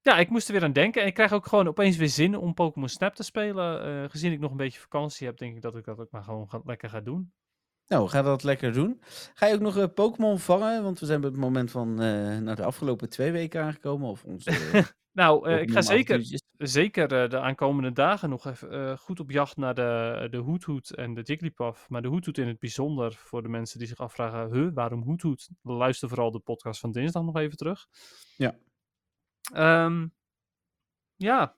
Ja, ik moest er weer aan denken. En ik krijg ook gewoon opeens weer zin om Pokémon Snap te spelen. Eh, gezien ik nog een beetje vakantie heb, denk ik dat ik dat ook maar gewoon ga, lekker ga doen. Nou, ga dat lekker doen. Ga je ook nog eh, Pokémon vangen? Want we zijn op het moment van nou, de afgelopen twee weken aangekomen. Of onze Nou, eh, ik ga zeker, eh, de aankomende dagen nog even eh, goed op jacht naar de, de Hoothoot en de Jigglypuff. Maar de Hoothoot in het bijzonder, voor de mensen die zich afvragen, huh, waarom Hoothoot? Luister vooral de podcast van dinsdag nog even terug. Ja. Ehm, ja,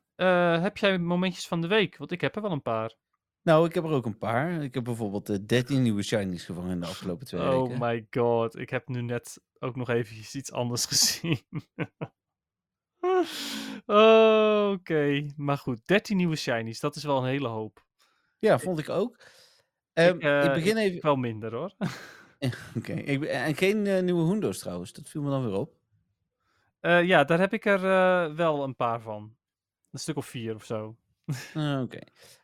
heb jij momentjes van de week? Want ik heb er wel een paar. Nou, ik heb er ook een paar. Ik heb bijvoorbeeld eh 13 nieuwe shinies gevangen in de afgelopen twee Oh weken. my god, ik heb nu net ook nog eventjes iets anders gezien. Oh, Oké, maar goed, 13 nieuwe shinies, dat is wel een hele hoop. Ja, vond ik ook. Ehm, ik, eh, begin even... Wel minder hoor. Oké, ik be- en geen eh, nieuwe Hoendo's trouwens. Dat viel me dan weer op. Eh, ja, daar heb ik er eh, wel een paar van. Een stuk of vier of zo. Ah, Oké.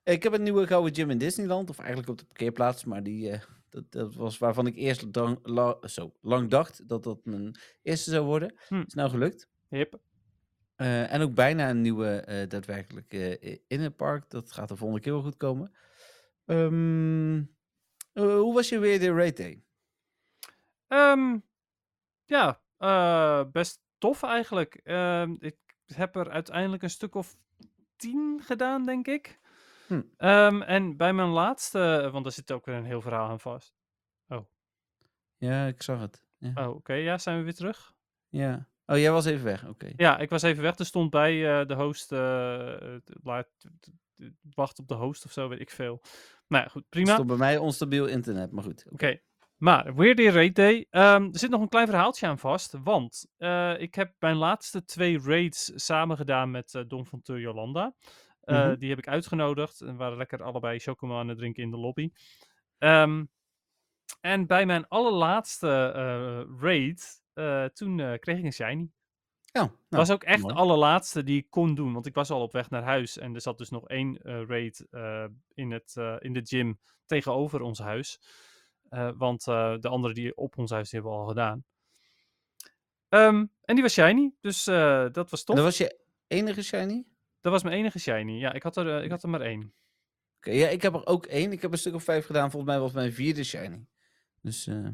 Ik heb een nieuwe gouden gym in Disneyland. Of eigenlijk op de parkeerplaats. Maar die, eh, dat Dat, dat was waarvan ik eerst lang, la- zo, lang dacht dat dat mijn eerste zou worden. Hm. Is nou gelukt. Hip. Eh, en ook bijna een nieuwe eh, daadwerkelijk eh, in het park. Dat gaat de volgende keer wel goed komen. Ehm, eh, hoe was je weer de raid day? Ehm, ja, best tof eigenlijk. Ehm, ik heb er uiteindelijk een stuk of tien gedaan, denk ik. Hm. En bij mijn laatste, want er zit ook weer een heel verhaal aan vast. Ja, ik zag het. Ja. Oh, oké, ja, zijn we weer terug? ja. Oh, jij was even weg. Oké. Ja, ik was even weg. Er stond bij eh, de host, t- wacht op de host of zo, weet ik veel. Nou ja, goed, prima. stond bij mij onstabiel internet, maar goed. Oké, maar weer die raid day. Ehm, er zit nog een klein verhaaltje aan vast, want eh, ik heb mijn laatste twee raids samen gedaan met Don van Teur Jolanda. Mhm. Die heb ik uitgenodigd en waren lekker allebei chocomel aan het drinken in de lobby. Ehm, en bij mijn allerlaatste raid, toen eh, kreeg ik een shiny. Ja, Het nou, was ook echt mooi. de allerlaatste die ik kon doen. Want ik was al op weg naar huis. En er zat dus nog één eh, raid eh, in, het, eh, in de gym tegenover ons huis. Eh, want eh, de andere die op ons huis die hebben we al gedaan. Ehm, en die was shiny. Dus eh, dat was En tof. dat was je enige shiny? Dat was mijn enige shiny. Ja, ik had er, eh, ik had er maar één. Oké, ja, ik heb er ook één. Ik heb een stuk of vijf gedaan. Volgens mij was mijn vierde shiny. Dus eh,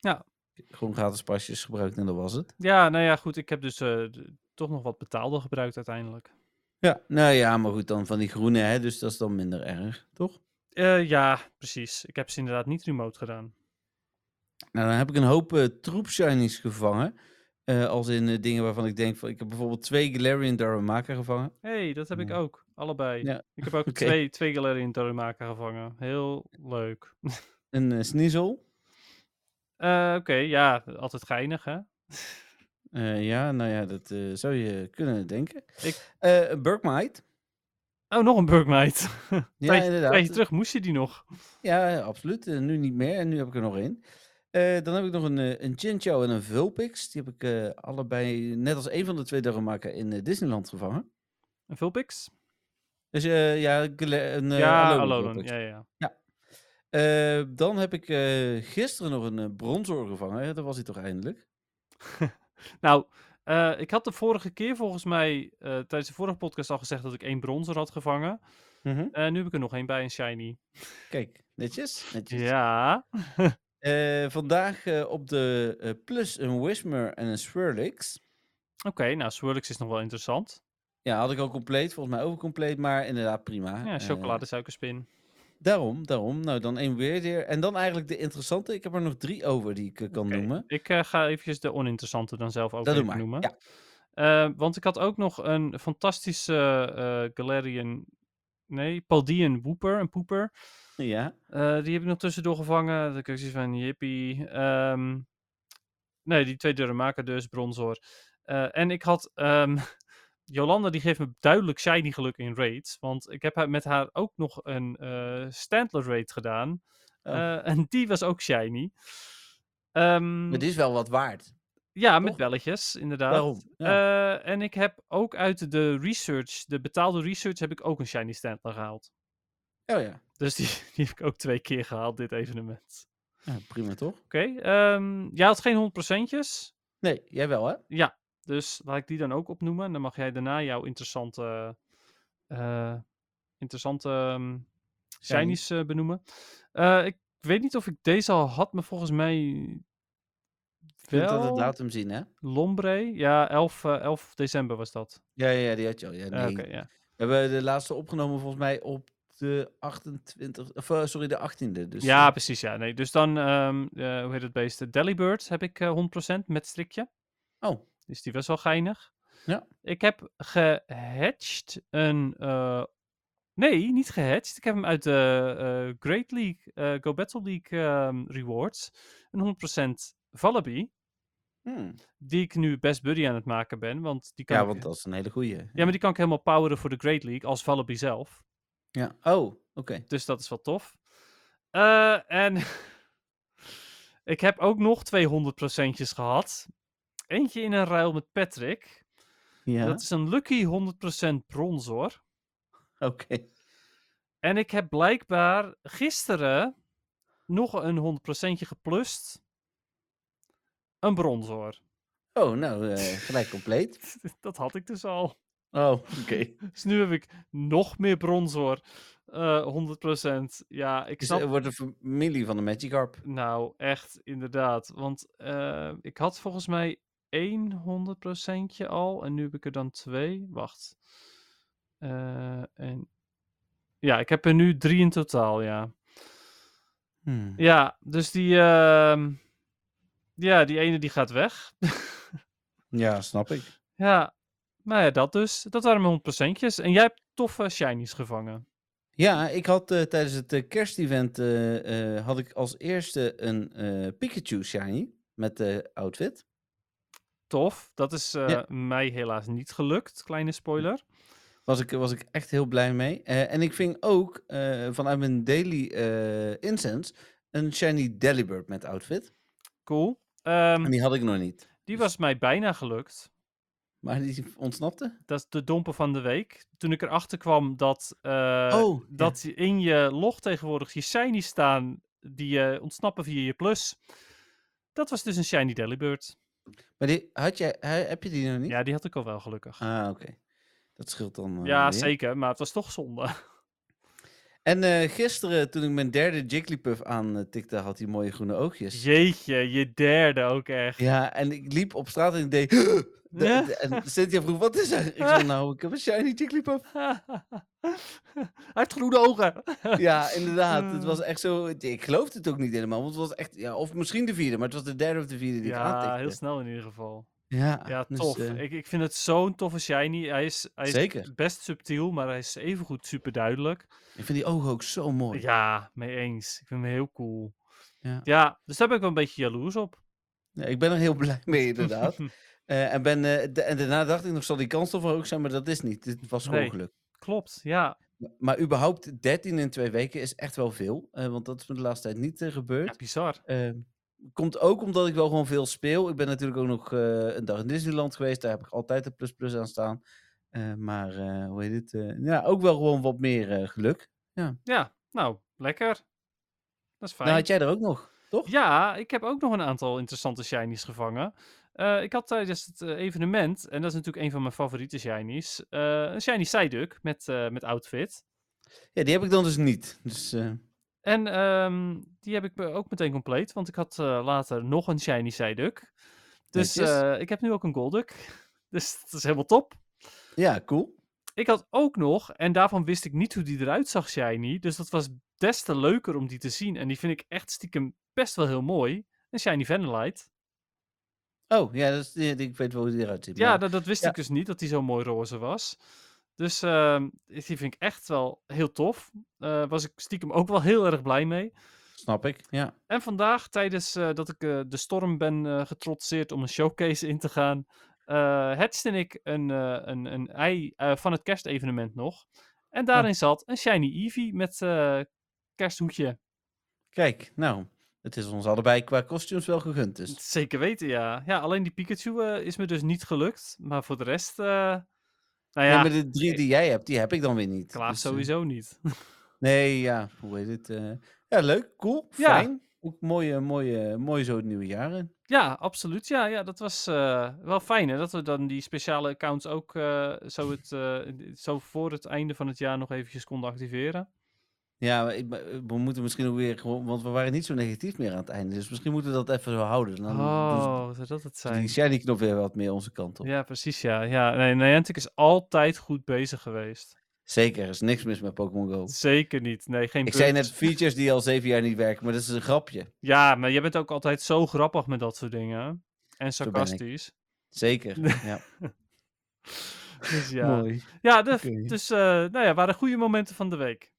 Ja. Gewoon gratis pasjes gebruikt en dat was het. Ja, nou ja, goed. Ik heb dus eh, toch nog wat betaalde gebruikt uiteindelijk. Ja, nou ja, maar goed, dan van die groene, hè, dus dat is dan minder erg, toch? Eh, ja, precies. Ik heb ze inderdaad niet remote gedaan. Nou, dan heb ik een hoop eh troep shinies gevangen. Als in dingen waarvan ik denk, van, ik heb bijvoorbeeld twee Galarian Darumaka gevangen. hey, dat heb ik ook. Allebei. Ja, Ik heb ook oké. twee, twee Galarian Darumaka gevangen. Heel leuk. Een uh, Sneasel. Eh, Oké, ja, altijd geinig, hè? Eh, ja, nou ja, dat eh, zou je kunnen denken. Ik- Eh, Burkmite. Oh, nog een Burkmite. Ja, Tijdje- inderdaad. tijdje terug moest je die nog. Ja, absoluut. Eh, nu niet meer. En nu heb ik er nog één. Eh, dan heb ik nog een, eh, een Chinchou en een Vulpix. Die heb ik eh, allebei, net als een van de twee Darumaka, in eh, Disneyland gevangen. Een Vulpix? Dus eh, ja, een uh, ja, Alolan. Ja, ja, ja. Eh, dan heb ik eh, gisteren nog een uh, bronzor gevangen. Ja, dat was hij toch eindelijk? Nou, eh, ik had de vorige keer volgens mij eh, tijdens de vorige podcast al gezegd dat ik één bronzer had gevangen. Eh, nu heb ik er nog één bij, een shiny. Kijk, netjes. netjes. Ja. Eh, vandaag eh, op de eh, Plus een Whismer en een Swirlix. Oké, nou, Swirlix is nog wel interessant. Ja, had ik al compleet. Volgens mij ook compleet, maar inderdaad prima. Ja, Eh, chocoladesuikerspin. Daarom, daarom. Nou, dan één weer weer. En dan eigenlijk de interessante. Ik heb er nog drie over die ik eh, kan noemen. Ik eh, ga eventjes de oninteressante dan zelf ook Dat doe even noemen. Ja. Eh, want ik had ook nog een fantastische Galarian... Nee, Paldean Wooper, een poeper. Ja. Die heb ik nog tussendoor gevangen. Ik zoiets van, jippie. Ehm, nee, die twee deuren maken dus, bronzor. En ik had... ehm, Jolanda die geeft me duidelijk shiny geluk in raids. Want ik heb met haar ook nog een eh Standler raid gedaan. Oh. Eh, en die was ook shiny. Ehm, Maar die is wel wat waard. ja, met belletjes, inderdaad. Daarom. Ja. Eh, en ik heb ook uit de research, de betaalde research, heb ik ook een shiny Standler gehaald. Oh ja. Dus die, die heb ik ook twee keer gehaald, dit evenement. ja. Prima toch? Oké, ehm jij had geen 100%'jes. Nee, jij wel hè? Ja, dus laat ik die dan ook opnoemen. En dan mag jij daarna jouw interessante, eh, interessante shinies eh, benoemen. Eh, ik weet niet of ik deze al had, maar volgens mij Je kunt dat de wel. datum zien hè? Lombre, ja, 11, eh, 11 december was dat. Ja, ja, die had je al. Ja, Eh, nee. Ja. We hebben de laatste opgenomen volgens mij op de 28, of sorry, de 18e. Dus, ja, precies, ja. Nee, dus dan, ehm, eh, hoe heet het beest? De Delibird heb ik eh 100% met strikje. Oh, Dus die was wel geinig. Ja. Ik heb gehatcht een. eh, nee, niet gehatcht. Ik heb hem uit de eh, Great League, eh, Go Battle League ehm, rewards. Een 100% Vallaby. hmm. Die ik nu best buddy aan het maken ben. Want die kan ja, ik- want dat is een hele goeie. ja, maar die kan ik helemaal poweren voor de Great League als Vallaby zelf. Ja. Oh, oké. Dus dat is wel tof. En ik heb ook nog twee 100%'tjes gehad. Eentje in een ruil met Patrick. Ja, Dat is een Lucky 100% bronzor. oké. En ik heb blijkbaar gisteren nog een 100% geplust. Een bronzor. Oh, nou, eh, gelijk compleet. dat had ik dus al. Oh, oké. Dus nu heb ik nog meer bronzor. eh 100%. Ja, ik Dus snap... het wordt een familie van de Magikarp. Nou, echt, inderdaad. Want eh, ik had volgens mij één 100% al. En nu heb ik er dan twee. Wacht. Eh, en... Ja, ik heb er nu drie in totaal, ja. Hmm. Ja, dus die... ehm, Ja, die ene die gaat weg. Ja, snap ik. ja, maar ja, dat dus. Dat waren mijn 100%'tjes. En jij hebt toffe shinies gevangen. Ja, ik had eh, tijdens het eh, kerstevent had ik als eerste een Pikachu shiny met de outfit. Tof. Dat is eh, Ja. mij helaas niet gelukt. Kleine spoiler. Was ik, was ik echt heel blij mee. Eh, en ik ving ook eh, vanuit mijn daily incense een shiny Delibird met outfit. Cool. Ehm, En die had ik nog niet. die was mij bijna gelukt. Maar die ontsnapte? Dat is de domper van de week. Toen ik erachter kwam dat, Oh, ja. dat in je log tegenwoordig je shiny staan die ontsnappen via je plus. Dat was dus een shiny Delibird. Maar die, had jij, he- heb je die nog niet? Ja, die had ik al wel gelukkig. Ah, oké. Dat scheelt dan. eh, ja, weer. zeker. Maar het was toch zonde. En eh, gisteren, toen ik mijn derde Jigglypuff aantikte, had hij mooie groene oogjes. Jeetje, je derde ook echt. Ja, en ik liep op straat en ik deed... De- Ja? de- en Cynthia vroeg, wat is er? Ik zei, nou, ik heb een shiny Jigglypuff. Hij heeft groene ogen. Ja, inderdaad. Het Eh. was echt zo... Ik geloofde het ook niet helemaal, want het was echt... Ja, of misschien de vierde, maar het was de derde of de vierde die ik Ja, aantikte. heel snel in ieder geval. Ja, Ja, dus, tof. eh, ik, ik vind het zo'n toffe shiny. Hij is, hij is best subtiel, maar hij is evengoed super duidelijk. ik vind die ogen ook zo mooi. Ja, mee eens. Ik vind hem heel cool. Ja. Ja, dus daar ben ik wel een beetje jaloers op. Ja, ik ben er heel blij mee, inderdaad. Eh, en, ben, eh, de- en daarna dacht ik nog, zal die kans toch wel hoog zijn? Maar dat is niet. Dit was gewoon Nee. geluk. Klopt, ja. Maar überhaupt 13 in twee weken is echt wel veel. eh, want dat is me de laatste tijd niet eh, Ja, gebeurd. bizar. Eh, komt ook omdat ik wel gewoon veel speel. Ik ben natuurlijk ook nog een dag in Disneyland geweest. Daar heb ik altijd een plus plus aan staan. Maar hoe heet het? ja, ook wel gewoon wat meer geluk. Ja, nou, lekker. Dat is fijn. Nou, had jij er ook nog, toch? Ja, ik heb ook nog een aantal interessante shinies gevangen. Eh, ik had tijdens het eh, evenement, en dat is natuurlijk een van mijn favoriete shinies, eh, een shiny Psyduck met, met outfit. Ja, die heb ik dan dus niet. Dus En ehm, die heb ik ook meteen compleet, want ik had later nog een shiny Psyduck. Dus ik heb nu ook een Golduck. Dus dat is helemaal top. ja, cool. Ik had ook nog, en daarvan wist ik niet hoe die eruit zag, shiny. Dus dat was des te leuker om die te zien. En die vind ik echt stiekem best wel heel mooi. Een shiny Vanillite. Oh, ja, dat is, ik weet wel hoe die eruit ziet. Ja, maar- dat, dat wist ja. ik dus niet, dat die zo mooi roze was. Dus ehm, die vind ik echt wel heel tof. Eh was ik stiekem ook wel heel erg blij mee. snap ik. Ja. En vandaag, tijdens eh, dat ik eh, de storm ben getrotseerd om een showcase in te gaan, hatchte ik een, een, een ei van het kerstevenement nog. En daarin zat een shiny Eevee met kersthoedje. Kijk, nou, het is ons allebei qua kostuums wel gegund. Dus. Zeker weten, ja. Ja, alleen die Pikachu eh, is me dus niet gelukt. Maar voor de rest, eh, nou Ja, ja, maar de drie die jij hebt, die heb ik dan weer niet. klaar Dus, eh, sowieso niet. Nee, ja, hoe heet het? eh, ja, leuk, cool, Ja. fijn. Ook mooi, mooi, mooi zo het nieuwe jaar in. Ja, absoluut. Ja, ja dat was eh, wel fijn hè, dat we dan die speciale accounts ook eh, zo, het, eh, zo voor het einde van het jaar nog eventjes konden activeren. Ja, we moeten misschien ook weer gewoon, want we waren niet zo negatief meer aan het einde. Dus misschien moeten we dat even zo houden. Dan doen ze- Oh, zou dat het die zijn? shiny knop weer wat meer onze kant op. Ja, precies ja. ja nee, Niantic is altijd goed bezig geweest. Zeker, er is niks mis met Pokémon Go. Zeker niet. Nee, geen Ik zei net features die al zeven jaar niet werken, maar dat is een grapje. Ja, maar jij bent ook altijd zo grappig met dat soort dingen. En sarcastisch. Zeker, ja. Dus ja. Mooi. Ja, de, Oké. dus eh, nou ja, waren goede momenten van de week.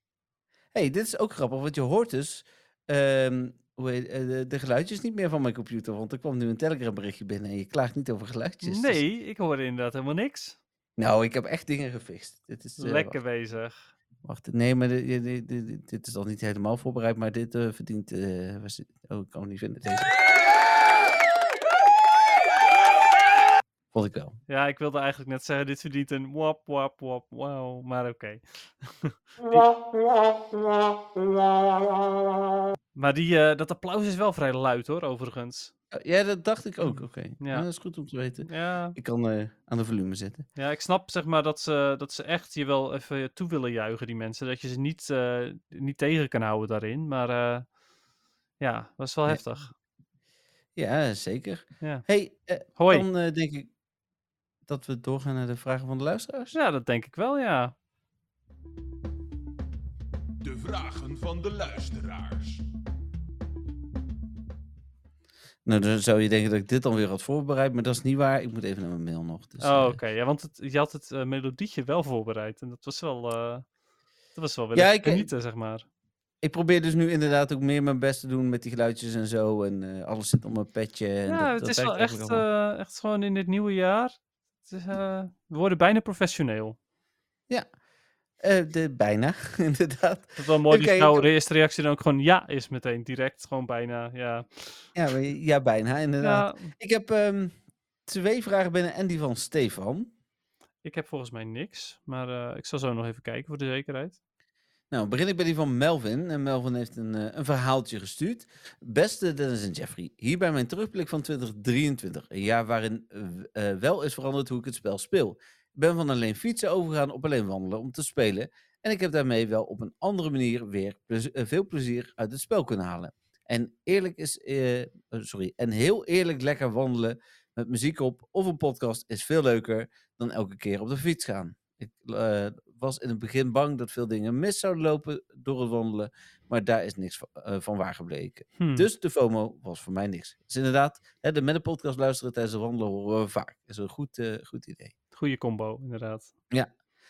Hey, dit is ook grappig, want je hoort dus ehm, eh, de, de geluidjes niet meer van mijn computer. Want er kwam nu een Telegram berichtje binnen en je klaagt niet over geluidjes. Dus- Nee, ik hoorde inderdaad helemaal niks. nou, ik heb echt dingen gefixt. Dit is, eh, Lekker bezig. Wacht, nee, maar dit, dit, dit- dit- dit is al niet helemaal voorbereid, maar dit eh, verdient... was oh, ik kan hem niet vinden. Deze. Vond ik wel. Ja, ik wilde eigenlijk net zeggen, dit verdient een wap, wap, wap, wow. Maar oké. Maar die, eh, dat applaus is wel vrij luid hoor, overigens. Oh, Ja, dat dacht ik ook. Oké. Ja. Ja, dat is goed om te weten. Ja, Ik kan eh, aan de volume zetten. ja ik snap zeg maar dat ze, dat ze echt je wel even toe willen juichen, die mensen. Dat je ze niet, eh, niet tegen kan houden daarin. Maar eh, ja, dat is wel heftig. Ja, zeker. Ja. hey, eh, Hoi. dan eh, denk ik dat we doorgaan naar de vragen van de luisteraars. Ja, dat denk ik wel, ja. De vragen van de luisteraars. Nou, dan zou je denken dat ik dit dan weer had voorbereid, maar dat is niet waar. Ik moet even naar mijn mail nog. Dus, Oh, eh, oké. Ja, want het, je had het eh, melodietje wel voorbereid. En dat was wel, eh, dat was wel weer Ja, ik- genieten, zeg maar. Ik probeer dus nu inderdaad ook meer mijn best te doen met die geluidjes en zo. En eh, alles zit op mijn petje. En Ja, dat, het dat is wel echt, eh, echt gewoon in dit nieuwe jaar. Is, eh, we worden bijna professioneel. Eh, de, bijna, inderdaad. Het is wel mooi dat ik jouw heb- eerste reactie dan ook gewoon ja is meteen. Direct, gewoon bijna, ja. Ja, ja bijna, inderdaad. Ja, Ik heb ehm, twee vragen binnen en die van Stefan. ik heb volgens mij niks. Maar eh, ik zal zo nog even kijken voor de zekerheid. Nou, begin ik bij die van Melvin. En Melvin heeft een, eh, een verhaaltje gestuurd. Beste Dennis en Jeffrey, hierbij mijn terugblik van 2023. Een jaar waarin eh, eh, wel is veranderd hoe ik het spel speel. Ik ben van alleen fietsen overgegaan op alleen wandelen om te spelen. En ik heb daarmee wel op een andere manier weer veel plezier uit het spel kunnen halen. En eerlijk is, eh, sorry, en heel eerlijk lekker wandelen met muziek op of een podcast is veel leuker dan elke keer op de fiets gaan. Ik eh, was in het begin bang dat veel dingen mis zouden lopen door het wandelen, maar daar is niks van, eh, van waar gebleken. Hm. Dus de FOMO was voor mij niks. Dus inderdaad, hè, de met een podcast luisteren tijdens het wandelen horen we vaak. Dat is een goed, eh, goed idee. Goede combo, inderdaad.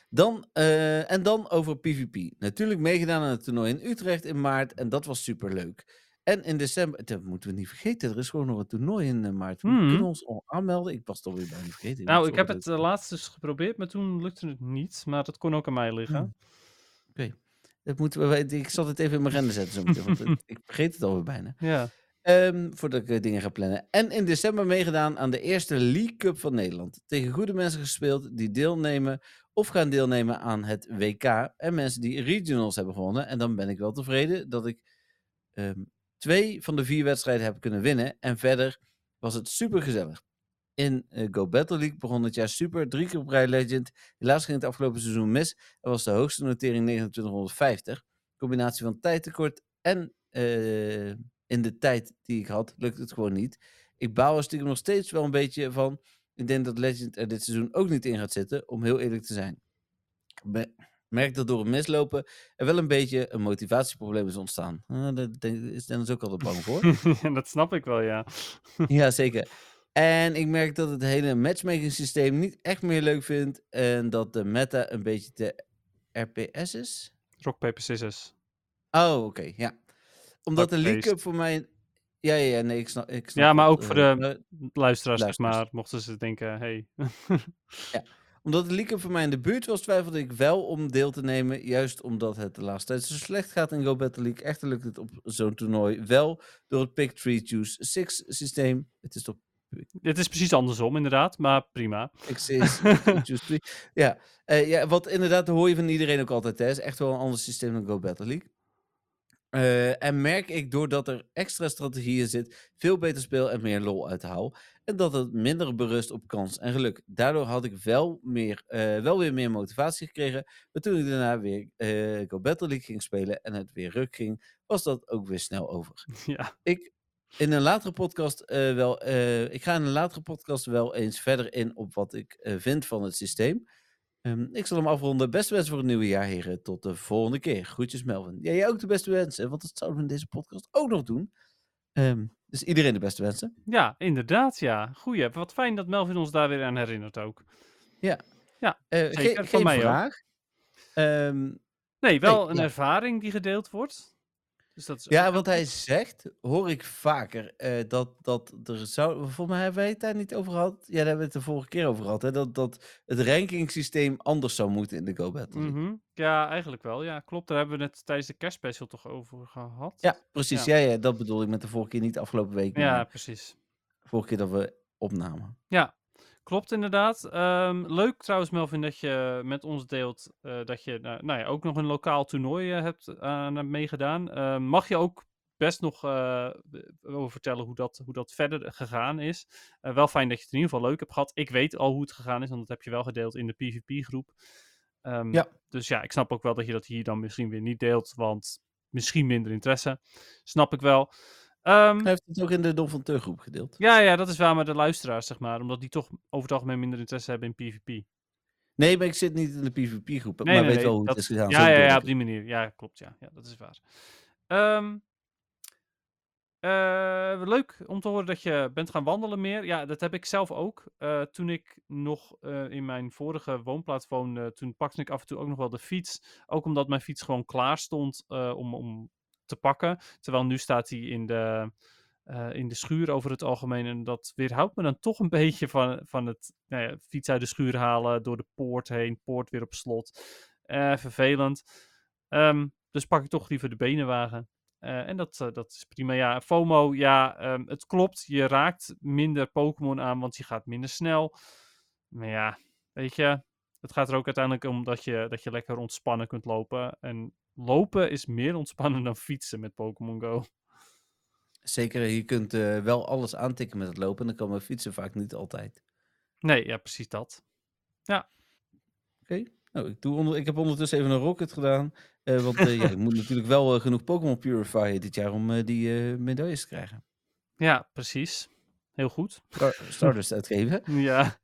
Dan, eh, en dan over PvP. Natuurlijk meegedaan aan het toernooi in Utrecht in maart en dat was super leuk. En in december, dat moeten we niet vergeten, er is gewoon nog een toernooi in eh, maart. We kunnen ons al aanmelden. Ik was het alweer bijna vergeten. Nou, ik heb het dat uh, laatst dus geprobeerd, maar toen lukte het niet. Maar dat kon ook aan mij liggen. Dat moeten we, ik zal het even in mijn render zetten zo meteen, want ik vergeet het alweer bijna. Ja. Ehm, voordat ik eh, dingen ga plannen. En in december meegedaan aan de eerste League Cup van Nederland. Tegen goede mensen gespeeld die deelnemen of gaan deelnemen aan het WK. En mensen die regionals hebben gewonnen. En dan ben ik wel tevreden dat ik ehm, twee van de vier wedstrijden heb kunnen winnen. En verder was het super gezellig. In eh, Go Battle League begon het jaar super. Drie keer op rij Legend. Helaas ging het afgelopen seizoen mis. Er was de hoogste notering 2950. Combinatie van tijdtekort en eh, in de tijd die ik had, lukt het gewoon niet. Ik baal er stiekem nog steeds wel een beetje van. Ik denk dat Legend er dit seizoen ook niet in gaat zitten, om heel eerlijk te zijn. Me- merk dat door het mislopen er wel een beetje een motivatieprobleem is ontstaan. Uh, daar denk- is Dennis ook altijd bang voor. dat snap ik wel, ja. ja, zeker. En ik merk dat het hele matchmaking systeem niet echt meer leuk vindt. En dat de meta een beetje te RPS is. Rock, paper, scissors. Oh, oké, ja. Omdat de League. Cup voor mij... Ja, ja, ja, nee, ik snap, ik snap Ja, maar ook voor eh, de luisteraars, Luisteraars. maar. Mochten ze denken, hey. Omdat League Cup voor mij in de buurt was, twijfelde ik wel om deel te nemen. Juist omdat het de laatste tijd zo slecht gaat in Go Battle League. Echter lukt het op zo'n toernooi wel door het Pick 3 Choose 6 systeem. Het is toch Het is precies andersom, inderdaad. Maar prima. Pick 6, Pick 3, Choose 3. Ja, eh, ja, wat inderdaad hoor je van iedereen ook altijd. Het is echt wel een ander systeem dan Go Battle League. En merk ik doordat er extra strategieën zit, veel beter speel en meer lol uithaal. En dat het minder berust op kans en geluk. Daardoor had ik wel, meer, eh, wel weer meer motivatie gekregen. Maar toen ik daarna weer eh Go Battle League ging spelen en het weer ruk ging, was dat ook weer snel over. ja. Ik, in een latere podcast eh, wel, ik ga in een latere podcast wel eens verder in op wat ik vind van het systeem. Ehm, ik zal hem afronden. Beste wensen voor het nieuwe jaar, heren. Tot de volgende keer. Groetjes, Melvin. Ja, jij ook de beste wensen, want dat zouden we in deze podcast ook nog doen. Ehm, dus iedereen de beste wensen. ja, inderdaad, ja. Goeie. Wat fijn dat Melvin ons daar weer aan herinnert ook. Eh, Zeker, ge- van geen mij vraag. Ehm, Nee, wel Nee, een ja. ervaring die gedeeld wordt. Dus dat is ja, wat hij zegt, hoor ik vaker. eh, dat, dat er zou. Volgens mij hebben wij het daar niet over gehad. Ja, daar hebben we het de vorige keer over gehad. Hè? Dat, dat het rankingssysteem anders zou moeten in de Go Battle. Mhm. Ja, eigenlijk wel. Ja, klopt. Daar hebben we het tijdens de kerstspecial toch over gehad. Ja, precies. Ja. Ja, dat bedoel ik met de vorige keer, niet de afgelopen week. Ja, precies. vorige keer dat we opnamen. Ja, klopt inderdaad. Ehm, leuk trouwens, Melvin, dat je met ons deelt eh, dat je nou, nou ja, ook nog een lokaal toernooi eh, hebt aan hebt meegedaan. Ehm, mag je ook best nog eh, over vertellen hoe dat, hoe dat verder gegaan is. Eh, wel fijn dat je het in ieder geval leuk hebt gehad. Ik weet al hoe het gegaan is, want dat heb je wel gedeeld in de PvP-groep. Ehm, Ja. Dus ja, ik snap ook wel dat je dat hier dan misschien weer niet deelt, want misschien minder interesse. Snap ik wel. Ehm, Hij heeft het ook in de Don van Teur groep gedeeld. ja, ja, dat is waar, maar de luisteraars, zeg maar. Omdat die toch over het algemeen minder interesse hebben in PvP. Nee, maar ik zit niet in de PvP-groep. Nee, maar nee, weet nee, wel hoe dat- het is gedaan. Ja, ja, ja, op die manier. Ja, klopt, ja. Ja, dat is waar. Ehm, eh, leuk om te horen dat je bent gaan wandelen meer. Ja, dat heb ik zelf ook. Eh, toen ik nog eh, in mijn vorige woonplaats woonde, toen pakte ik af en toe ook nog wel de fiets. Ook omdat mijn fiets gewoon klaar stond om, om te pakken. Terwijl nu staat hij in de, eh, in de schuur over het algemeen. En dat weerhoudt me dan toch een beetje van, van het nou ja, fiets uit de schuur halen, door de poort heen, poort weer op slot. Eh, vervelend. Ehm, dus pak ik toch liever de benenwagen. Eh, en dat, dat is prima. Ja, FOMO, ja, ehm, het klopt. Je raakt minder Pokémon aan, want je gaat minder snel. Maar ja, weet je, het gaat er ook uiteindelijk om dat je, dat je lekker ontspannen kunt lopen. En lopen is meer ontspannen dan fietsen met Pokémon Go. Zeker, je kunt eh, wel alles aantikken met het lopen. En dan kan mijn fietsen vaak niet altijd. Nee, ja, precies dat. Oké. Nou, ik, doe onder, ik heb ondertussen even een rocket gedaan. eh, want eh, ja, ik moet natuurlijk wel eh, genoeg Pokémon purifyen dit jaar om eh, die eh, medailles te krijgen. Ja, precies. Heel goed. Star- Stardust uitgeven. Ja,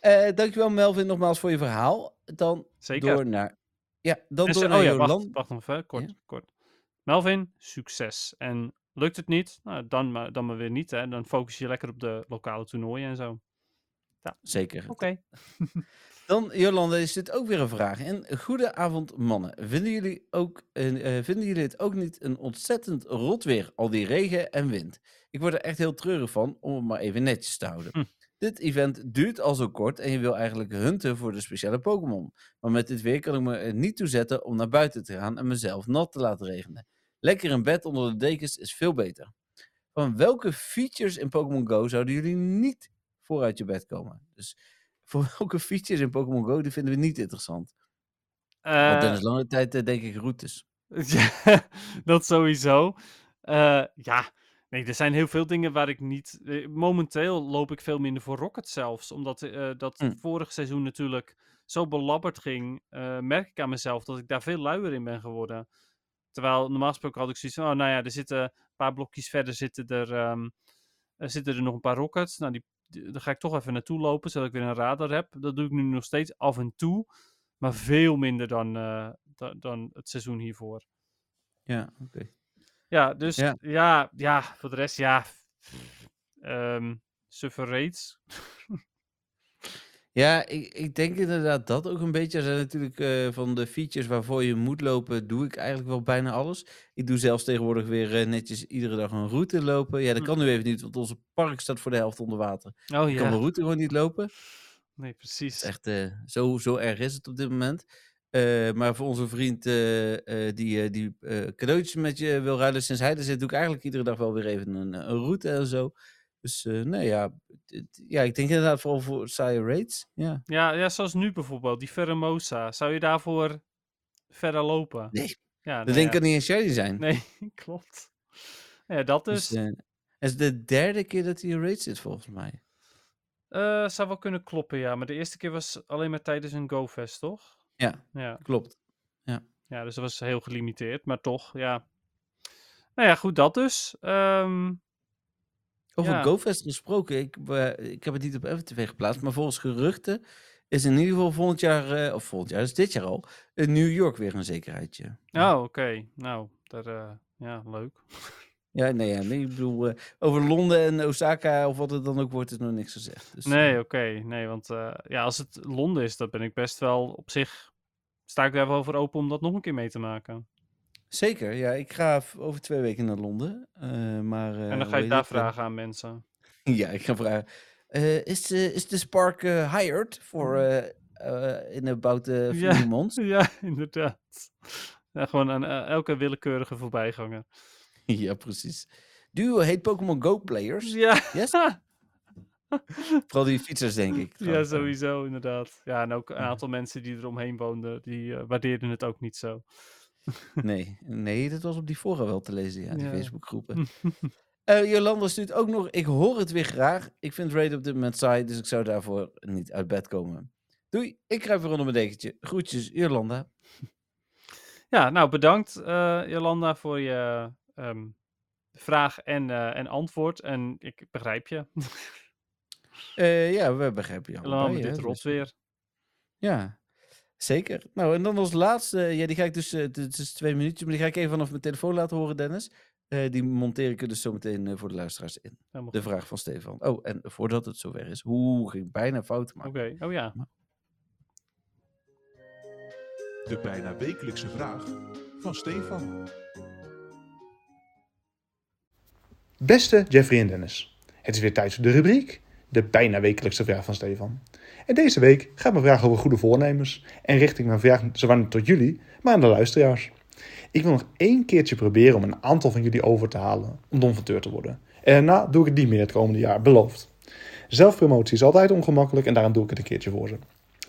Eh dankjewel Melvin nogmaals voor je verhaal. Dan zeker. door naar... Ja, dan En door ze- naar oh ja, Jolan. wacht, wacht nog even. Kort, Ja? kort. Melvin, succes. En lukt het niet? Nou, dan, maar, dan maar weer niet. Hè. Dan focus je lekker op de lokale toernooien en zo. Zeker. Oké. Dan, Jolanda, is dit ook weer een vraag. En goedenavond, mannen. Vinden jullie, ook, eh, eh, vinden jullie het ook niet een ontzettend rot weer, al die regen en wind? Ik word er echt heel treurig van, om het maar even netjes te houden. Hm. Dit event duurt al zo kort en je wil eigenlijk hunten voor de speciale Pokémon. Maar met dit weer kan ik me er niet toe zetten om naar buiten te gaan en mezelf nat te laten regenen. Lekker in bed onder de dekens is veel beter. Van welke features in Pokémon Go zouden jullie niet voor uit je bed komen? Dus voor welke features in Pokémon Go die vinden we niet interessant? Want Eh, Dennis lange tijd eh, denk ik routes. Ja, dat sowieso. Eh, ja, nee, er zijn heel veel dingen waar ik niet. eh, Momenteel loop ik veel minder voor Rocket zelfs. Omdat eh, dat Hm. vorig seizoen natuurlijk zo belabberd ging. eh, merk ik aan mezelf dat ik daar veel luier in ben geworden. Terwijl normaal gesproken had ik zoiets van: oh, nou ja, er zitten een paar blokjes verder zitten er, ehm, er zitten er nog een paar Rockets. Nou, die, die- daar ga ik toch even naartoe lopen, zodat ik weer een radar heb. Dat doe ik nu nog steeds af en toe. Maar veel minder dan, da- dan het seizoen hiervoor. Ja, oké. Ja, dus ja. Ja. ja, voor de rest, ja. ehm suffer rates. Ja, ik, ik denk inderdaad dat ook een beetje. Er zijn natuurlijk eh, van de features waarvoor je moet lopen, doe ik eigenlijk wel bijna alles. Ik doe zelfs tegenwoordig weer eh, netjes iedere dag een route lopen. Ja, dat Hm. kan nu even niet, want onze park staat voor de helft onder water. Oh Ik kan mijn ja, route gewoon niet lopen. nee, precies. echt, eh, zo, zo erg is het op dit moment. Eh, maar voor onze vriend eh, eh, die, die cadeautjes met je wil ruilen sinds hij er zit, doe ik eigenlijk iedere dag wel weer even een, een route en zo. Dus nee, ja, ja, ik denk inderdaad vooral voor saaie rates. Ja. Ja, ja, zoals nu bijvoorbeeld, die Ferramosa. Zou je daarvoor verder lopen? Nee, Ja, dat nou denk ik ja. niet een shiny zijn. Nee, klopt. Ja, dat Dus, dus. eh, het is de derde keer dat hij in raid zit, volgens mij. zou wel kunnen kloppen, ja. Maar de eerste keer was alleen maar tijdens een GoFest, toch? Ja, Ja. klopt. ja, dus dat was heel gelimiteerd. Maar toch, ja. Nou ja, goed, dat dus. Ehm, Over Ja. GoFest gesproken, ik, ik heb het niet op FTV geplaatst, maar volgens geruchten is in ieder geval volgend jaar, eh, of volgend jaar, dus dit jaar al, in New York weer een zekerheidje. oh, oké. Nou, daar, eh, ja, leuk. Ja, nee, ja, nee ik bedoel, eh, over Londen en Osaka of wat het dan ook wordt, is nog niks gezegd. Dus, Nee, eh, oké. Nee, want eh, ja, als het Londen is, dan ben ik best wel op zich. Sta ik daar wel voor open om dat nog een keer mee te maken. Zeker, ja, ik ga over twee weken naar Londen. maar, en dan ga je daar het, vragen aan mensen. Ja, ik ga vragen. is, de, is de Spark hired for eh, in about few Ja. months? Ja, inderdaad. Ja, gewoon aan elke willekeurige voorbijganger. ja, precies. You hate Pokémon Go players? Ja, Yes? Vooral die fietsers, denk ik. ja, sowieso, inderdaad. Ja, en ook een aantal mensen die er omheen woonden, die eh, waardeerden het ook niet zo. Nee, nee, dat was op die fora wel te lezen, ja, die Ja. Facebookgroepen. Eh Jolanda stuurt ook nog, ik hoor het weer graag. Ik vind Raid op dit moment saai, dus ik zou daarvoor niet uit bed komen. Doei, ik kruip weer onder mijn dekentje. Groetjes, Jolanda. Ja, nou bedankt eh, Jolanda voor je ehm, vraag en, eh, en antwoord. En ik begrijp je. Eh, ja, we begrijpen je allebei, met dit dus- rotweer. Ja, zeker. Nou, en dan als laatste, ja, die ga ik dus, eh, het is twee minuutjes, maar die ga ik even vanaf mijn telefoon laten horen, Dennis. Eh, die monteer ik er dus zometeen eh, voor de luisteraars in. Helemaal De goed. vraag van Stefan. Oh, en voordat het zover is, hoe ging ik bijna fout maken. Oké, oh ja. De bijna wekelijkse vraag van Stefan. Beste Jeffrey en Dennis, het is weer tijd voor de rubriek, de bijna wekelijkse vraag van Stefan. En deze week gaat mijn vraag over goede voornemens en richt ik mijn vraag zowel niet tot jullie, maar aan de luisteraars. Ik wil nog één keertje proberen om een aantal van jullie over te halen om donfateur te worden. En daarna doe ik het niet meer het komende jaar, beloofd. Zelfpromotie is altijd ongemakkelijk en daarom doe ik het een keertje voor ze.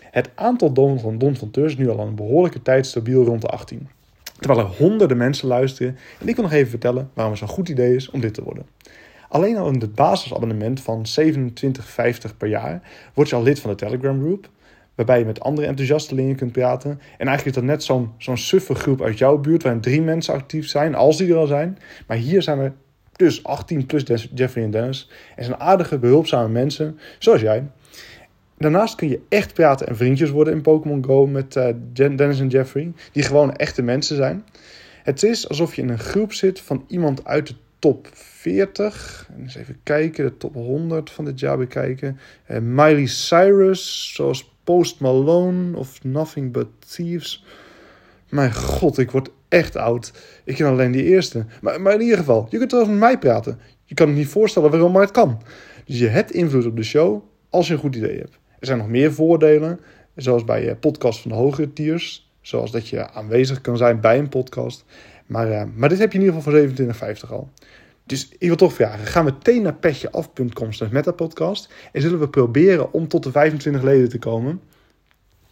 Het aantal don van donfanteurs is nu al een behoorlijke tijd stabiel rond de 18. Terwijl er honderden mensen luisteren en ik wil nog even vertellen waarom het zo'n goed idee is om dit te worden. Alleen al in het basisabonnement van 27,50 per jaar word je al lid van de Telegram groep, waarbij je met andere enthousiastelingen kunt praten. En eigenlijk is dat net zo'n zo'n suffe groep uit jouw buurt, waarin drie mensen actief zijn, als die er al zijn. Maar hier zijn er dus 18 plus Jeffrey en Dennis. En zijn aardige, behulpzame mensen, zoals jij. Daarnaast kun je echt praten en vriendjes worden in Pokémon Go met eh, Dennis en Jeffrey, die gewoon echte mensen zijn. Het is alsof je in een groep zit van iemand uit de top 40. En eens even kijken, de top 100 van dit jaar bekijken. Eh, Miley Cyrus, zoals Post Malone of Nothing But Thieves. Mijn god, ik word echt oud. Ik ken alleen die eerste. Maar, maar in ieder geval, je kunt wel met mij praten. Je kan het niet voorstellen waarom, maar het kan. Dus je hebt invloed op de show als je een goed idee hebt. Er zijn nog meer voordelen, zoals bij eh, podcast van de hogere tiers. Zoals dat je aanwezig kan zijn bij een podcast. Maar, eh, maar dit heb je in ieder geval voor 27,50 al. Dus ik wil toch vragen, ga meteen naar petjeaf.com slash metapodcast. En zullen we proberen om tot de 25 leden te komen.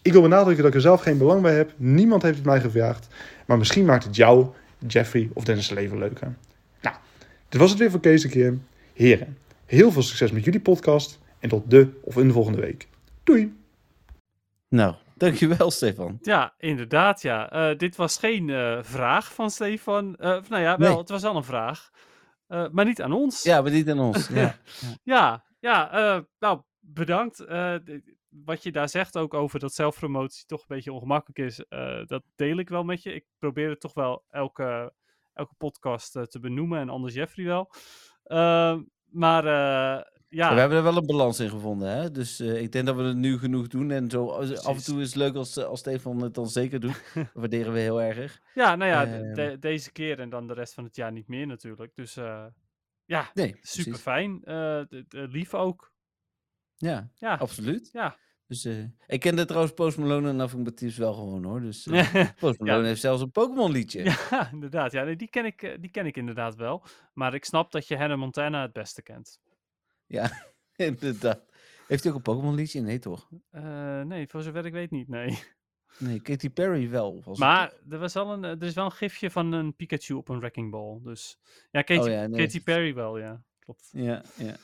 Ik wil benadrukken dat ik er zelf geen belang bij heb. Niemand heeft het mij gevraagd. Maar misschien maakt het jou, Jeffrey of Dennis' leven leuker. Nou, dit was het weer voor deze keer. Heren, heel veel succes met jullie podcast. En tot de of een volgende week. Doei! Nou, dankjewel, Stefan. Ja, inderdaad, ja. Eh, dit was geen eh, vraag van Stefan. Eh, nou ja, wel, Nee. het was wel een vraag. Eh, maar niet aan ons. Ja, maar niet aan ons. Ja. Ja, ja eh, nou, bedankt. Eh, wat je daar zegt ook over dat zelfpromotie toch een beetje ongemakkelijk is, eh, dat deel ik wel met je. Ik probeer het toch wel elke, elke podcast te benoemen en anders Jeffrey wel. Ehm, maar eh, ja, We hebben er wel een balans in gevonden, hè? Dus eh, ik denk dat we het nu genoeg doen. En zo als- af en toe is het leuk als, eh, als Stefan het dan zeker doet. Dat waarderen we heel erg. ja, nou ja, ehm, de- deze keer en dan de rest van het jaar niet meer natuurlijk. Dus eh, ja, Nee, super fijn. lief ook. Ja, Ja, absoluut. ja. Dus, eh, ik kende trouwens Post Malone en Nothing But Thieves wel gewoon, hoor. Dus eh, Post Malone heeft zelfs een Pokémon liedje. Ja, inderdaad. Ja, die, ken ik, eh, die ken ik inderdaad wel. Maar ik snap dat je Hannah Montana het beste kent. inderdaad. Heeft hij ook een Pokémon liedje? Nee, toch? Eh, nee, voor zover ik weet niet, nee. Nee, Katy Perry wel. Was Maar er, was al een, er is wel een gifje van een Pikachu op een Wrecking Ball. Dus ja, Katy, Oh ja, nee. Katy Perry wel, ja. Klopt. Ja, ja.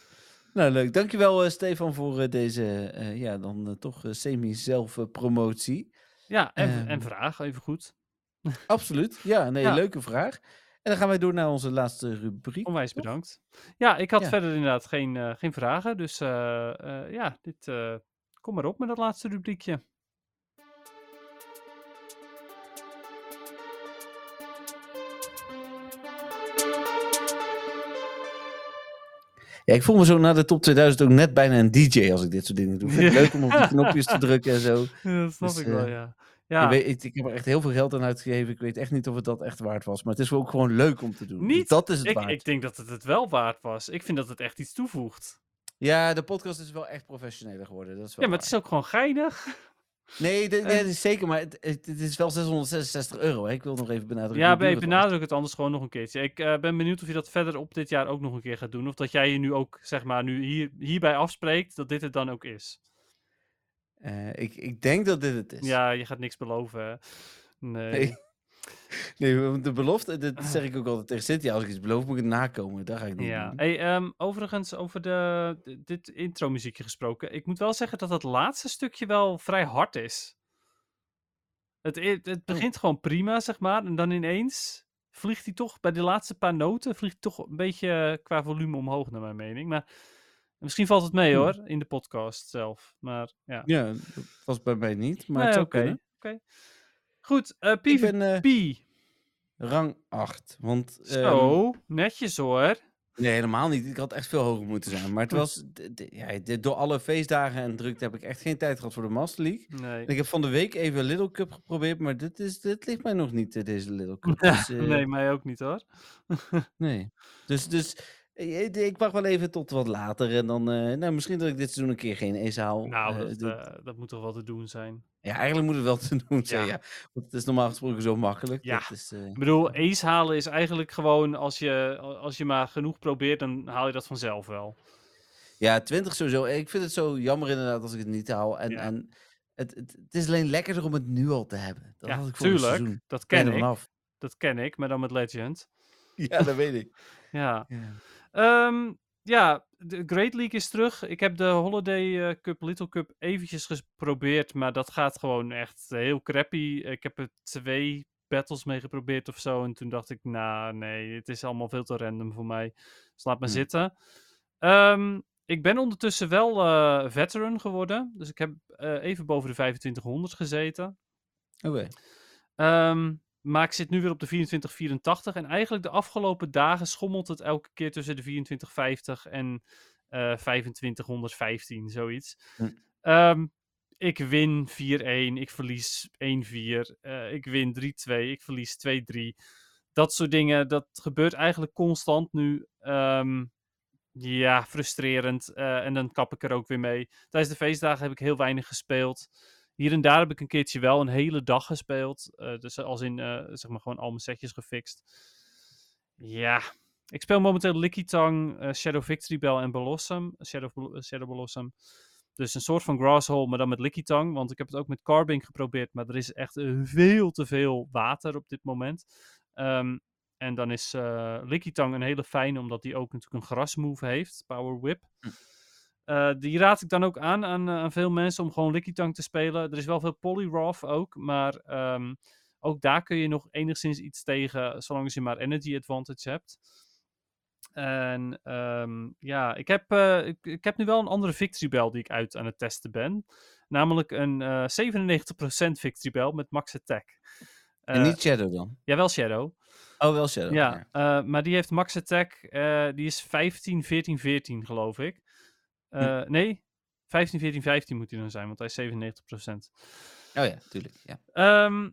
Nou, leuk. Dankjewel, eh Stefan, voor eh, deze, eh, ja, dan eh, toch eh, semi-zelfpromotie. Ja, en, Ehm. en vraag, even goed. Absoluut. Ja, nee, Ja. leuke vraag. En dan gaan wij door naar onze laatste rubriek. Onwijs bedankt. Ja, ik had Ja. verder inderdaad geen, eh, geen vragen. Dus eh, eh, ja, dit, kom maar op met dat laatste rubriekje. Ja, ik voel me zo na de top 2000 ook net bijna een DJ als ik dit soort dingen doe. Vind ik Ja. leuk om op die knopjes te drukken en zo. Ja, dat snap Dus, ik wel, eh, ja. Ja, weet, ik, ik heb er echt heel veel geld aan uitgegeven. Ik weet echt niet of het dat echt waard was. Maar het is ook gewoon leuk om te doen. Dus Niet. Dat is het ik, waard. ik denk dat het het wel waard was. Ik vind dat het echt iets toevoegt. Ja, de podcast is wel echt professioneler geworden. Dat is wel Ja, maar het is ook gewoon geinig. Nee, dat is zeker. Maar het, het, is wel 666 euro. Hè? Ik wil nog even benadrukken. Ja, ben, benadruk het anders gewoon nog een keertje. Ik eh, ben benieuwd of je dat verder op dit jaar ook nog een keer gaat doen. Of dat jij je nu ook, zeg maar, nu hier, hierbij afspreekt, dat dit het dan ook is. Eh, ik, ik denk dat dit het is. Ja, je gaat niks beloven. Nee. Nee. Nee, de belofte, dat zeg ik ook altijd tegen Cynthia. Als ik iets beloof, moet ik het nakomen. Dat ga ik niet Ja. doen. Hey, ehm, overigens, over de, dit intro muziekje gesproken. Ik moet wel zeggen dat het laatste stukje wel vrij hard is. Het, i- het begint gewoon prima, zeg maar. En dan ineens vliegt hij toch, bij de laatste paar noten, vliegt hij toch een beetje eh, qua volume omhoog, naar mijn mening. Maar misschien valt het mee Hm. hoor, in de podcast zelf. Maar ja. Ja, dat was bij mij niet, maar Nee, het zou oké. kunnen. oké. Goed, eh Ik PvP. ben eh, rang 8. Want, ehm, Zo, netjes hoor. nee, helemaal niet. Ik had echt veel hoger moeten zijn. Maar het was, ja, door alle feestdagen en drukte heb ik echt geen tijd gehad voor de Master League. Nee. Ik heb van de week even Little Cup geprobeerd, maar dit, is, dit ligt mij nog niet, eh, deze Little Cup. Dus, eh, nee, mij ook niet hoor. Nee. Dus, dus eh, ik, ik wacht wel even tot wat later. En dan, eh, nou, misschien dat ik dit seizoen een keer geen ace haal. Nou, Eh, dat, eh, dat moet toch wel te doen zijn. ja, eigenlijk moet het wel te doen zijn, Ja. ja. Want het is normaal gesproken zo makkelijk. Ja. Dat is, eh, Ik bedoel, ace halen is eigenlijk gewoon, als je, als je maar genoeg probeert, dan haal je dat vanzelf wel. Ja, 20 sowieso. Ik vind het zo jammer inderdaad als ik het niet haal. En, Ja. en het, het, het is alleen lekkerder om het nu al te hebben. Dat ja, had ik tuurlijk, seizoen. dat ken ik. vanaf. Dat ken ik, maar dan met Legend. Ja, dat weet ik. Ja. Ja. Ehm, ja, de Great League is terug. Ik heb de Holiday eh, Cup, Little Cup eventjes geprobeerd, maar dat gaat gewoon echt heel crappy. Ik heb er twee battles mee geprobeerd of zo en toen dacht ik, nou nee, het is allemaal veel te random voor mij. Dus laat maar Hmm. zitten. Ehm, ik ben ondertussen wel eh, veteran geworden, dus ik heb eh, even boven de 2500 gezeten. Oké. Ehm, maar ik zit nu weer op de 2484. En eigenlijk de afgelopen dagen schommelt het elke keer tussen de 2450 en eh 2515, zoiets. Hm. Ehm, ik win 4-1, ik verlies 1-4, eh, ik win 3-2, ik verlies 2-3. Dat soort dingen, dat gebeurt eigenlijk constant nu. Ehm, ja, frustrerend. eh, en dan kap ik er ook weer mee. Tijdens de feestdagen heb ik heel weinig gespeeld. Hier en daar heb ik een keertje wel een hele dag gespeeld. eh, dus als in, eh, zeg maar, gewoon al mijn setjes gefixt. Ja, ik speel momenteel Licky eh, Shadow Victory Bell en Blossom. Shadow, Shadow Blossom. Dus een soort van Grasshole, maar dan met Licky Tongue. Want ik heb het ook met Carbink geprobeerd, maar er is echt veel te veel water op dit moment. Ehm, en dan is eh Licky Tongue een hele fijne, omdat die ook natuurlijk een grasmove heeft, Power Whip. Eh, die raad ik dan ook aan, aan eh, aan veel mensen om gewoon Licky Tongue te spelen. Er is wel veel Poliwrath ook, maar ehm, ook daar kun je nog enigszins iets tegen, zolang je maar Energy Advantage hebt. En ehm, ja, ik heb, eh, ik, ik heb nu wel een andere Victory Bell die ik uit aan het testen ben. Namelijk een eh 97% Victory Bell met max attack. En niet Shadow dan? Jawel, Shadow. Oh, wel Shadow. Ja, maar die heeft max attack, die is 15, 14, 14 geloof ik. Eh, Nee, 15, 14, 15 moet hij dan zijn, want hij is 97%. Oh ja, tuurlijk. Ja. Ehm,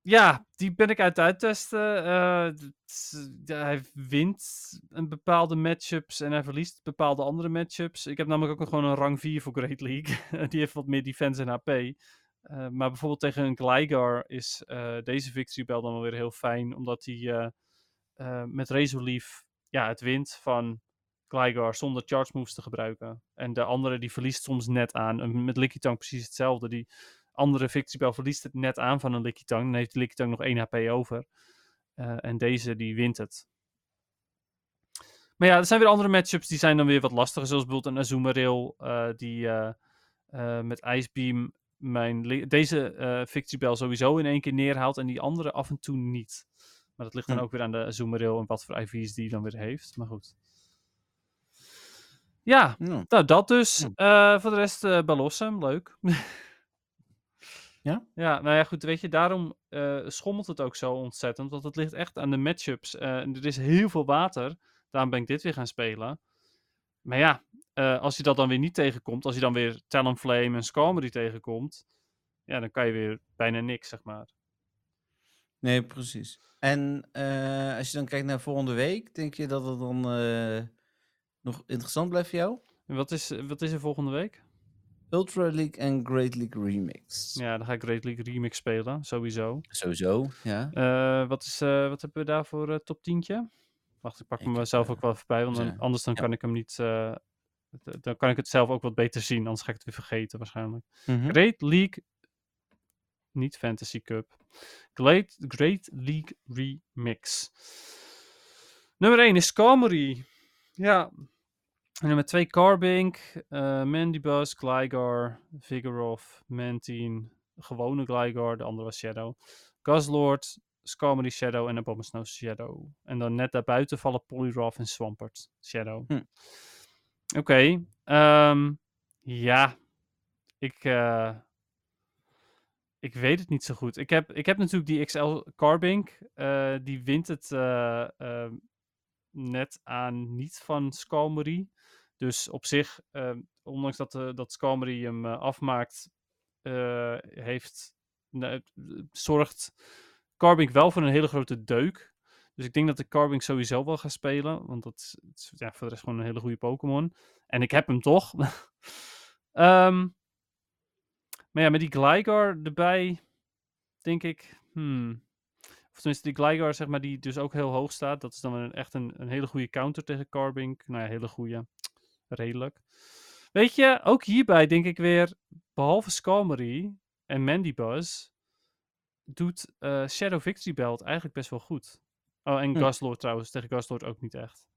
ja, die ben ik uit het uittesten. Eh, hij wint een bepaalde matchups en hij verliest bepaalde andere matchups. Ik heb namelijk ook gewoon een rang 4 voor Great League. die heeft wat meer defense en HP. Eh, maar bijvoorbeeld tegen een Gligar is deze Victory Bell dan wel weer heel fijn. Omdat hij met Leaf ja, het wint van Gligar zonder charge moves te gebruiken. En de andere die verliest soms net aan. En met Lickitung precies hetzelfde. Die andere Victory Bell verliest het net aan van een Lickitung. Dan heeft Lickitung nog 1 HP over. Eh, en deze die wint het. Maar ja, er zijn weer andere matchups die zijn dan weer wat lastiger. Zoals bijvoorbeeld een Azumarill eh, die eh, met Ice Beam mijn, deze Bell sowieso in één keer neerhaalt. En die andere af en toe niet. Maar dat ligt dan Hm. ook weer aan de Azumarill en wat voor IV's die dan weer heeft. Maar goed. Ja, Nou, nou, dat dus. Ja. Eh, voor de rest uh, leuk. Ja? Ja, nou ja, goed, weet je, daarom eh, schommelt het ook zo ontzettend. Want het ligt echt aan de matchups. En er is heel veel water. Daarom ben ik dit weer gaan spelen. Maar ja, als je dat dan weer niet tegenkomt, als je dan weer Talonflame en Skarmory tegenkomt, ja, dan kan je weer bijna niks, zeg maar. nee, precies. En als je dan kijkt naar volgende week, denk je dat het dan nog interessant blijft voor jou? En wat is, wat is er volgende week? Ultra League en Great League Remix. Ja, dan ga ik Great League Remix spelen, sowieso. Sowieso, ja. Eh, wat, is, eh, wat hebben we daar voor eh, top 10? Wacht, ik pak Ik hem heb, zelf eh, ook wel even bij, want dan, anders dan Ja. kan ik hem niet... dan kan ik het zelf ook wat beter zien, anders ga ik het weer vergeten waarschijnlijk. Mhm. Great League Niet Fantasy Cup. Great, Great League Remix. Nummer 1 is Skarmory. Ja. En nummer 2 Carbink, eh Mandibuzz, Gligar, Vigoroth, Mantine, gewone Gligar, de andere was Shadow. Guzzlord, Skarmory Shadow en Abomasnow Shadow. En dan net daarbuiten vallen Poliwrath en Swampert Shadow. Hm. Oké. ehm, ja. Ik, eh, ik weet het niet zo goed. Ik heb, ik heb natuurlijk die XL Carbink. eh, die wint het eh, ehm, net aan niet van Skarmory. Dus op zich, ehm, ondanks dat, eh, dat hem eh, afmaakt, eh, heeft, nou, zorgt Carbink wel voor een hele grote deuk. Dus ik denk dat ik Carbink sowieso wel ga spelen. Want dat is ja, voor de rest gewoon een hele goede Pokémon. En ik heb hem toch. Ehm, maar ja, met die Gligar erbij, denk ik... Hmm. Tenminste, die Gligar, zeg maar, die dus ook heel hoog staat. Dat is dan een, echt een, een hele goede counter tegen Carbink. Nou ja, hele goede. Redelijk. Weet je, ook hierbij denk ik weer, behalve Skarmory en Mandibuzz, doet eh, Shadow Victory Belt eigenlijk best wel goed. Oh, en Hm. Guzzlord trouwens. Tegen Guzzlord ook niet echt.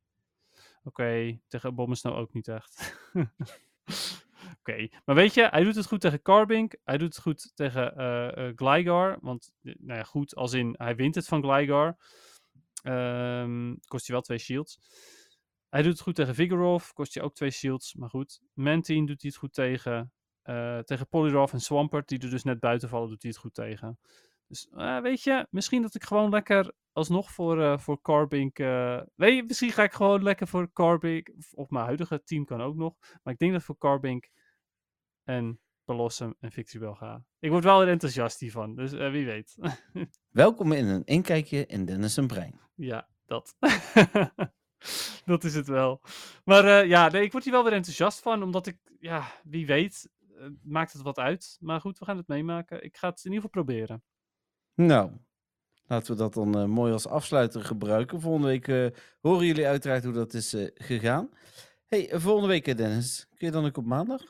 Oké, tegen Abomasnow ook niet echt. Oké, maar weet je, hij doet het goed tegen Carbink. Hij doet het goed tegen eh, Gligar. Want, eh, nou ja, goed, als in hij wint het van Gligar. Ehm, kost hij wel twee shields. Hij doet het goed tegen Vigoroth. Kost hij ook twee shields, maar goed. Mantine doet hij het goed tegen. Tegen Poliwrath en Swampert, die er dus net buiten vallen, doet hij het goed tegen. Dus weet je, misschien dat ik gewoon lekker alsnog voor, eh voor Carbink... weet je, misschien ga ik gewoon lekker voor Carbink... Of, of mijn huidige team kan ook nog. Maar ik denk dat voor Carbink en Blossom en Victreebel ga. Ik word wel weer enthousiast hiervan, dus eh, wie weet. Welkom in een inkijkje in Dennis' zijn brein. Ja, dat. dat is het wel. Maar eh, ja, nee, ik word hier wel weer enthousiast van, omdat ik, ja, wie weet, eh, maakt het wat uit. Maar goed, we gaan het meemaken. Ik ga het in ieder geval proberen. Nou, laten we dat dan mooi als afsluiter gebruiken. Volgende week horen jullie uiteraard hoe dat is gegaan. hey, volgende week Dennis, kun je dan ook op maandag?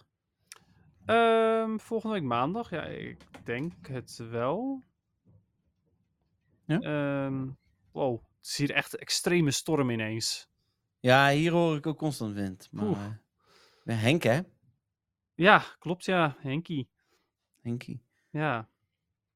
Ehm, volgende week maandag, ja, ik denk het wel. Ja? Ehm, wow, het is hier echt een extreme storm ineens. Ja, hier hoor ik ook constant wind. Maar Henk hè? Ja, klopt ja, Henkie. Henkie. Ja,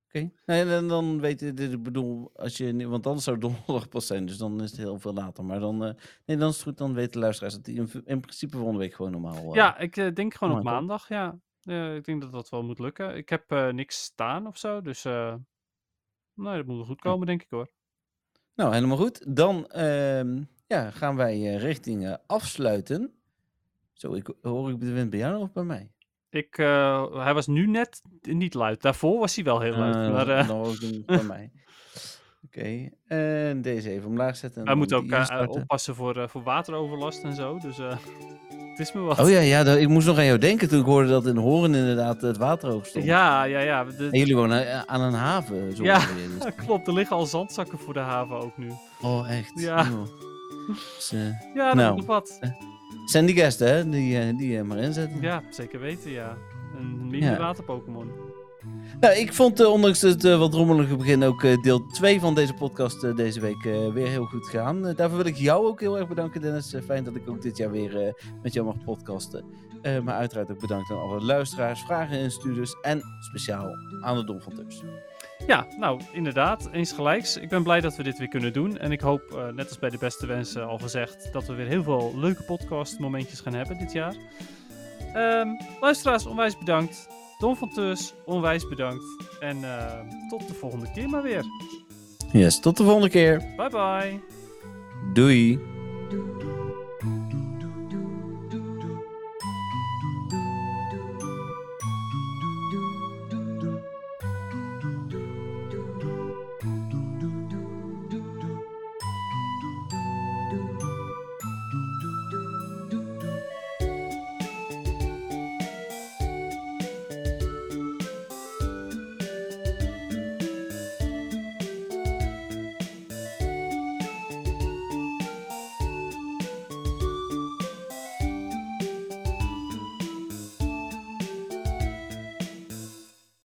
Oké. Nee, dan, dan weet je, ik bedoel, als je, want anders zou het donderdag pas zijn, dus dan is het heel veel later. Maar dan, eh, nee, dan is het goed, dan weten de luisteraars dat die in, in principe volgende week gewoon normaal. eh, ja ik eh, denk gewoon op maandag, ja. Eh, ik denk dat dat wel moet lukken. Ik heb eh, niks staan of zo, dus eh nee, dat moet wel goed komen, denk ik hoor. Nou, helemaal goed. Dan ehm, ja, gaan wij richting afsluiten. Zo, ik hoor ik de wind bij jou of bij mij? Ik, hij was nu net niet luid. Daarvoor was hij wel heel luid. Eh, maar hem bij mij. Oké, en deze even omlaag zetten. dan moeten ook oppassen voor, eh, voor wateroverlast en zo. Dus eh, het is me wat. Oh ja, ja dat- ik moest nog aan jou denken toen ik hoorde dat in Horen inderdaad het water hoog stond. ja, ja, ja. de- En jullie wonen eh, aan een haven. Zo Ja. dus- klopt, er liggen al zandzakken voor de haven ook nu. Oh, echt? Ja. joh. Dus, Ja, dat Nou. is nog wat. zijn die gasten, hè? Die, die maar inzetten. Ja, zeker weten, ja. Een mini Ja. water-Pokémon. Nou, ik vond eh, ondanks het eh, wat rommelige begin ook eh, deel 2 van deze podcast deze week weer heel goed gaan. Daarvoor wil ik jou ook heel erg bedanken, Dennis. Fijn dat ik ook dit jaar weer met jou mag podcasten. Maar uiteraard ook bedankt aan alle luisteraars, vragen en stuurders en speciaal aan de Dom van. Ja, nou, inderdaad. Eens gelijks. Ik ben blij dat we dit weer kunnen doen. En ik hoop, net als bij de beste wensen al gezegd, dat we weer heel veel leuke podcast momentjes gaan hebben dit jaar. Ehm, luisteraars, onwijs bedankt. Don van Tus, onwijs bedankt. En eh, tot de volgende keer maar weer. Yes, tot de volgende keer. Bye bye. Doei. do do